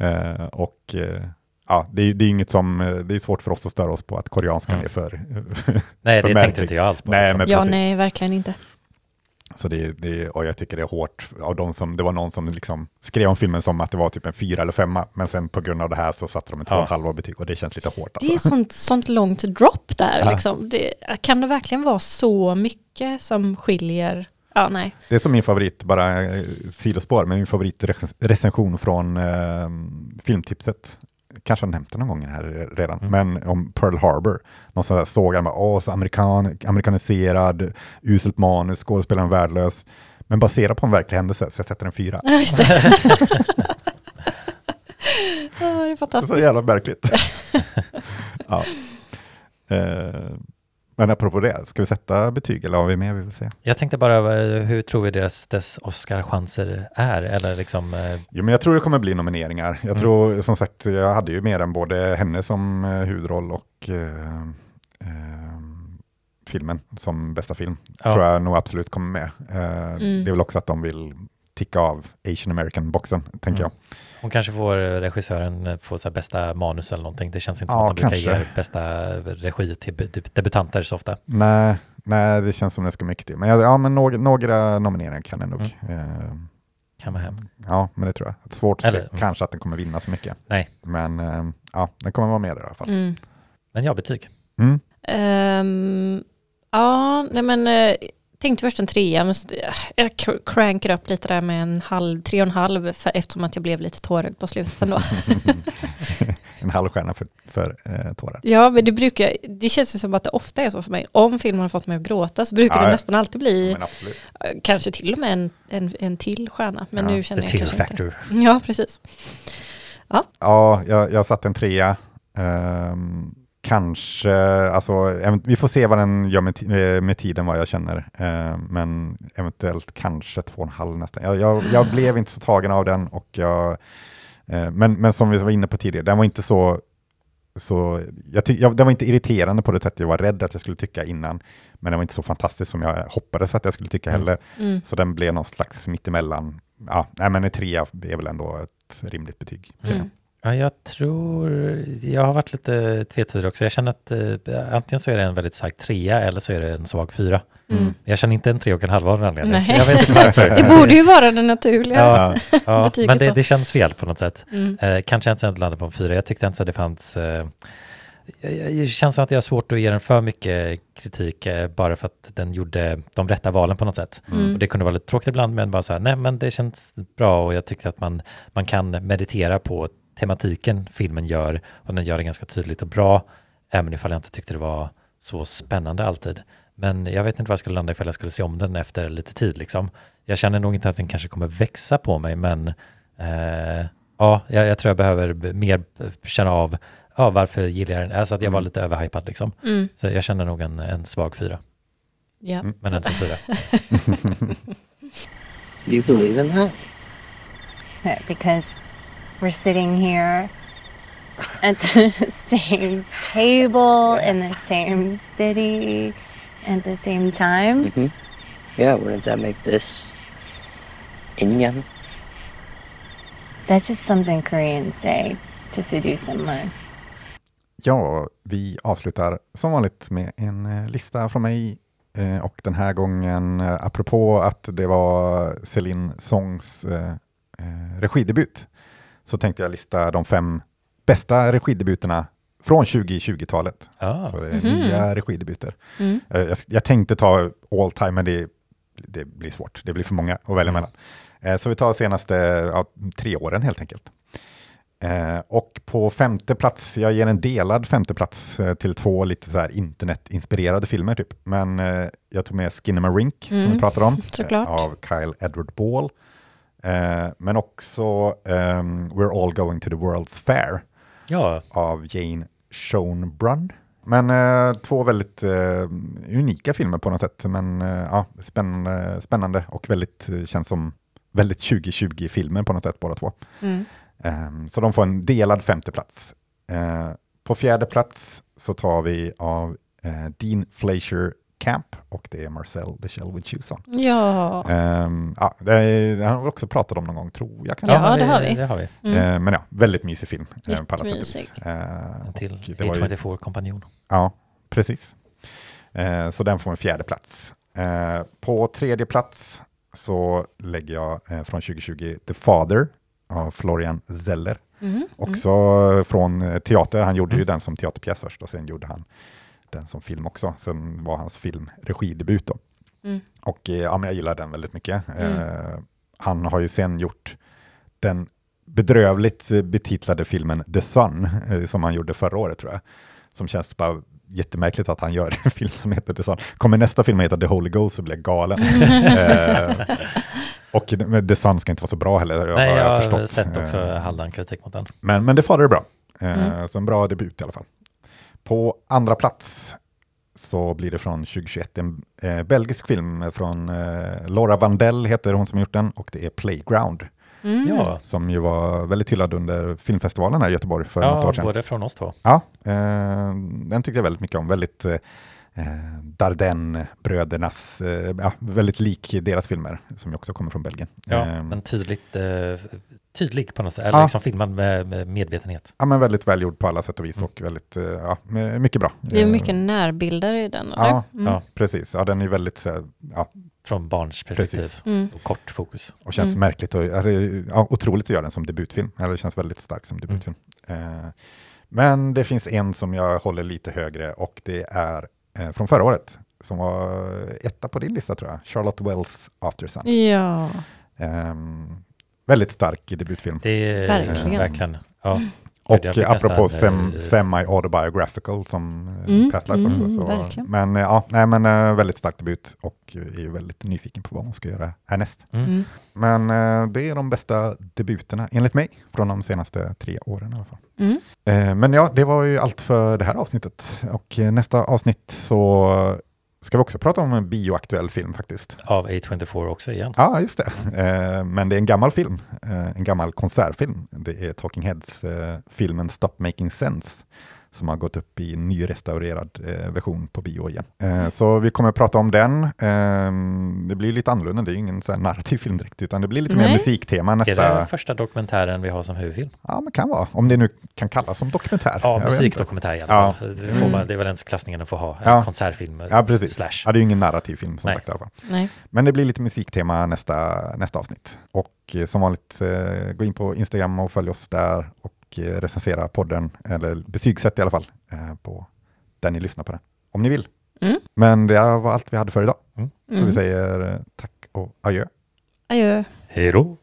uh, och uh, ja, det, det, är inget som, det är svårt för oss att störa oss på att koreanskan mm. är för Nej, för det tänkte inte jag alls på. Nej, liksom. men ja, nej, verkligen inte. Så det, det, och jag tycker det är hårt av de som, det var någon som liksom skrev om filmen som att det var typ en fyra eller femma, men sen på grund av det här så satte de en två och halva betyg och det känns lite hårt. Alltså. Det är alltså. sånt, sånt långt drop där ja. liksom. Det, kan det verkligen vara så mycket som skiljer? Ja, nej. Det är som min favorit, bara eh, sidospår, men min favoritrecension från eh, filmtipset kanske har nämnt det någon gång här redan, mm. men om Pearl Harbor. Någon sån där såg han bara, åh, så amerikan, amerikaniserad, uselt manus, skådespelaren värdelös. Men baserad på en verklig händelse, så jag sätter en fyra. Ja, just det. det är fantastiskt. Så jävla märkligt. ja. Eh, men apropå det, ska vi sätta betyg eller har vi mer vi vill se? Jag tänkte bara, eh, hur tror vi deras, dess Oscar-chanser är? Eller liksom, eh... Jo, men jag tror det kommer bli nomineringar. Jag mm. tror, som sagt, jag hade ju mer än både henne som eh, huvudroll och eh, eh, filmen som bästa film. Ja. Tror jag nog absolut kommer med. Eh, mm. Det är väl också att de vill ticka av Asian American-boxen, tänker mm. jag. Hon kanske får regissören få så bästa manus eller någonting. Det känns inte som ja, att de brukar ge bästa regi till debutanter så ofta. Nej, nej det känns som det ska mycket till. Men, ja, men några, några nomineringar kan det nog. Mm. Eh, kan vara hem. Ja, men det tror jag. Svårt att eller, se mm. kanske att den kommer vinna så mycket. Nej. Men eh, ja, den kommer vara med där i alla fall. Mm. Men ja, betyg. Um, ja, nej men eh, tänkte först en trea, men jag crankar upp lite där med en halv, tre och en halv, för, eftersom att jag blev lite tårögd på slutet ändå. en halv stjärna för, för eh, tårar. Ja, men det brukar, det känns som att det ofta är så för mig. Om filmen har fått mig att gråta så brukar ja, det nästan alltid bli, ja, kanske till och med en, en, en till stjärna. Men ja, nu känner jag kanske factor. inte. Ja, precis. Ja, ja jag, jag satte en trea. Um, kanske, alltså, vi får se vad den gör med, med tiden vad jag känner. Eh, men eventuellt kanske två och en halv nästan. Jag, jag, jag blev inte så tagen av den och jag, eh, men, men som vi var inne på tidigare, den var inte så, så jag tyck, jag, den var inte irriterande på det sättet jag var rädd att jag skulle tycka innan. Men den var inte så fantastisk som jag hoppades att jag skulle tycka mm. heller. Mm. Så den blev någon slags mittemellan. Ja, nej, men en trea är väl ändå ett rimligt betyg. Mm. Ja, jag tror, jag har varit lite tvetydig också. Jag känner att eh, antingen så är det en väldigt stark trea eller så är det en svag fyra. Mm. Jag känner inte en tre och en halv av någon anledning. Jag vet inte varför. det borde ju vara det naturliga ja, ja, Men det, det, känns fel på något sätt. Mm. Eh, kanske inte ens landade på en fyra. Jag tyckte inte att det fanns eh, det känns som att jag har svårt att ge den för mycket kritik eh, bara för att den gjorde de rätta valen på något sätt. Mm. Och det kunde vara lite tråkigt ibland, men bara så här, nej men det känns bra och jag tyckte att man, man kan meditera på tematiken filmen gör och den gör det ganska tydligt och bra, även ifall jag inte tyckte det var så spännande alltid. Men jag vet inte vad jag skulle landa ifall jag skulle se om den efter lite tid liksom. Jag känner nog inte att den kanske kommer växa på mig, men eh, ja, jag, jag, tror jag behöver mer känna av ja, varför gillar jag den? Alltså att jag var mm. lite överhypad liksom. Mm. Så jag känner nog en, en svag fyra. Ja. Mm. Men en som fyra. Do you believe in that? Because we're sitting here at the same table in the same city at the same time. Mm-hmm. Yeah, wouldn't that make this Indian? That's just something Koreans say to seduce someone. Ja, vi avslutar som vanligt med en eh, lista från mig eh, och den här gången eh, apropå att det var Celine Songs regidebut så tänkte jag lista de fem bästa regidebuterna från 2020-talet. Ah. Så det är mm. nya regidebuter. Mm. Eh, jag, jag, tänkte ta all time, men det, det, blir svårt. Det blir för många att välja mm. mellan. Eh, så vi tar senaste ja, tre åren helt enkelt. Eh, och på femte plats, jag ger en delad femte plats till två lite så här internetinspirerade filmer typ. Men jag tog med Skinamarink mm. som vi pratade om, av Kyle Edward Ball. Eh, men också um, We're All Going to the World's Fair ja. av Jane Schoenbrunn. Men eh, två väldigt eh, unika filmer på något sätt. Men eh, ja, spännande, spännande och väldigt, eh, känns som väldigt 2020-filmer på något sätt båda två. Mm. Ehm, så de får en delad femte plats. Eh, på fjärde plats så tar vi av Dean Fleischer Camp och det är Marcel the Shell with Chuson. Ja. Um, ja, det, det har vi också pratat om någon gång, tror jag. Kan ja, det, har vi. Det har vi. Mm. Uh, men ja, väldigt mysig film. Uh, på alla sätt uh, En till A24-kompanjon. Ja, precis. Uh, så den får en fjärde plats. på tredje plats så lägger jag från 2020 The Father av Florian Zeller. Mm. Också mm. från teater. Han gjorde ju mm. den som teaterpjäs först och sen gjorde han den som film också, som var hans filmregidebut. Då. Mm. Och eh, ja, men jag gillar den väldigt mycket. Mm. Eh, han har ju sen gjort den bedrövligt betitlade filmen The Sun, som han gjorde förra året tror jag, som känns bara jättemärkligt att han gör en film som heter The Sun. Kommer nästa film heta The Holy Ghost så blir jag galen. eh, och The Sun ska inte vara så bra heller. Nej, jag har, jag har sett också eh, halvdan kritik mot den. Men, men det farade bra. Eh, mm. Så en bra debut i alla fall. På andra plats så blir det från 2021 en eh, belgisk film från eh, Laura Vandell heter hon som gjort den och det är Playground. Mm. Ja. Som ju var väldigt hyllad under filmfestivalen här i Göteborg för ja, något år sedan. Ja, både från oss två. Ja, eh, den tyckte jag väldigt mycket om. Väldigt eh, eh Dardenne-brödernas, eh, ja, väldigt lik deras filmer som ju också kommer från Belgien. Ja, eh, men tydligt, eh, tydlig på något sätt, eller ja. liksom filmad med, med, medvetenhet. Ja, men väldigt välgjord på alla sätt och vis mm. och väldigt, ja, mycket bra. Det är mycket närbilder i den, eller? Ja, mm. ja precis. Ja, den är väldigt, ja, från barns perspektiv mm. och kort fokus. Och känns mm. märkligt och ja, otroligt att göra den som debutfilm. Eller det känns väldigt starkt som debutfilm. Mm. Eh, men det finns en som jag håller lite högre och det är eh, från förra året som var etta på din lista tror jag. Charlotte Wells After Sun. Ja. Eh, väldigt stark debutfilm. Det är verkligen. verkligen. Ja. Mm. Och apropå sem, semi-autobiographical som eh, mm, Past Lives också. Mm, så, men eh, ja, nej, men uh, väldigt stark debut och är väldigt nyfiken på vad hon ska göra härnäst. Mm. mm. Men det är de bästa debuterna enligt mig från de senaste tre åren i alla fall. Mm. Men ja, det var ju allt för det här avsnittet och nästa avsnitt så ska vi också prata om en bioaktuell film faktiskt. Av A24 också igen. Ja, just det. Eh, men det är en gammal film, eh, en gammal konsertfilm. Det är Talking Heads-filmen eh, Stop Making Sense som har gått upp i nyrestaurerad eh, version på bio igen. Eh, så vi kommer att prata om den. Eh, det blir lite annorlunda, det är ingen så narrativ film direkt, utan det blir lite Nej. mer musiktema nästa... Är det första dokumentären vi har som huvudfilm? Ja, men kan vara. Om det nu kan kallas som dokumentär. Ja, musikdokumentär i alla fall. Ja. Det, får man, det är väl ens klassningen att få ha, ja. konsertfilm. Ja, precis. Slash. Ja, det är ju ingen narrativ film som Nej. sagt i alla fall. Nej. Men det blir lite musiktema nästa, nästa avsnitt. Och eh, som vanligt, eh, gå in på Instagram och följ oss där. Och och eh, recensera podden, eller betygsätt i alla fall, eh, på där ni lyssnar på den, om ni vill. Mm. Men det var allt vi hade för idag. Mm. Så vi mm. säger eh, tack och adjö. Adjö. Hej då.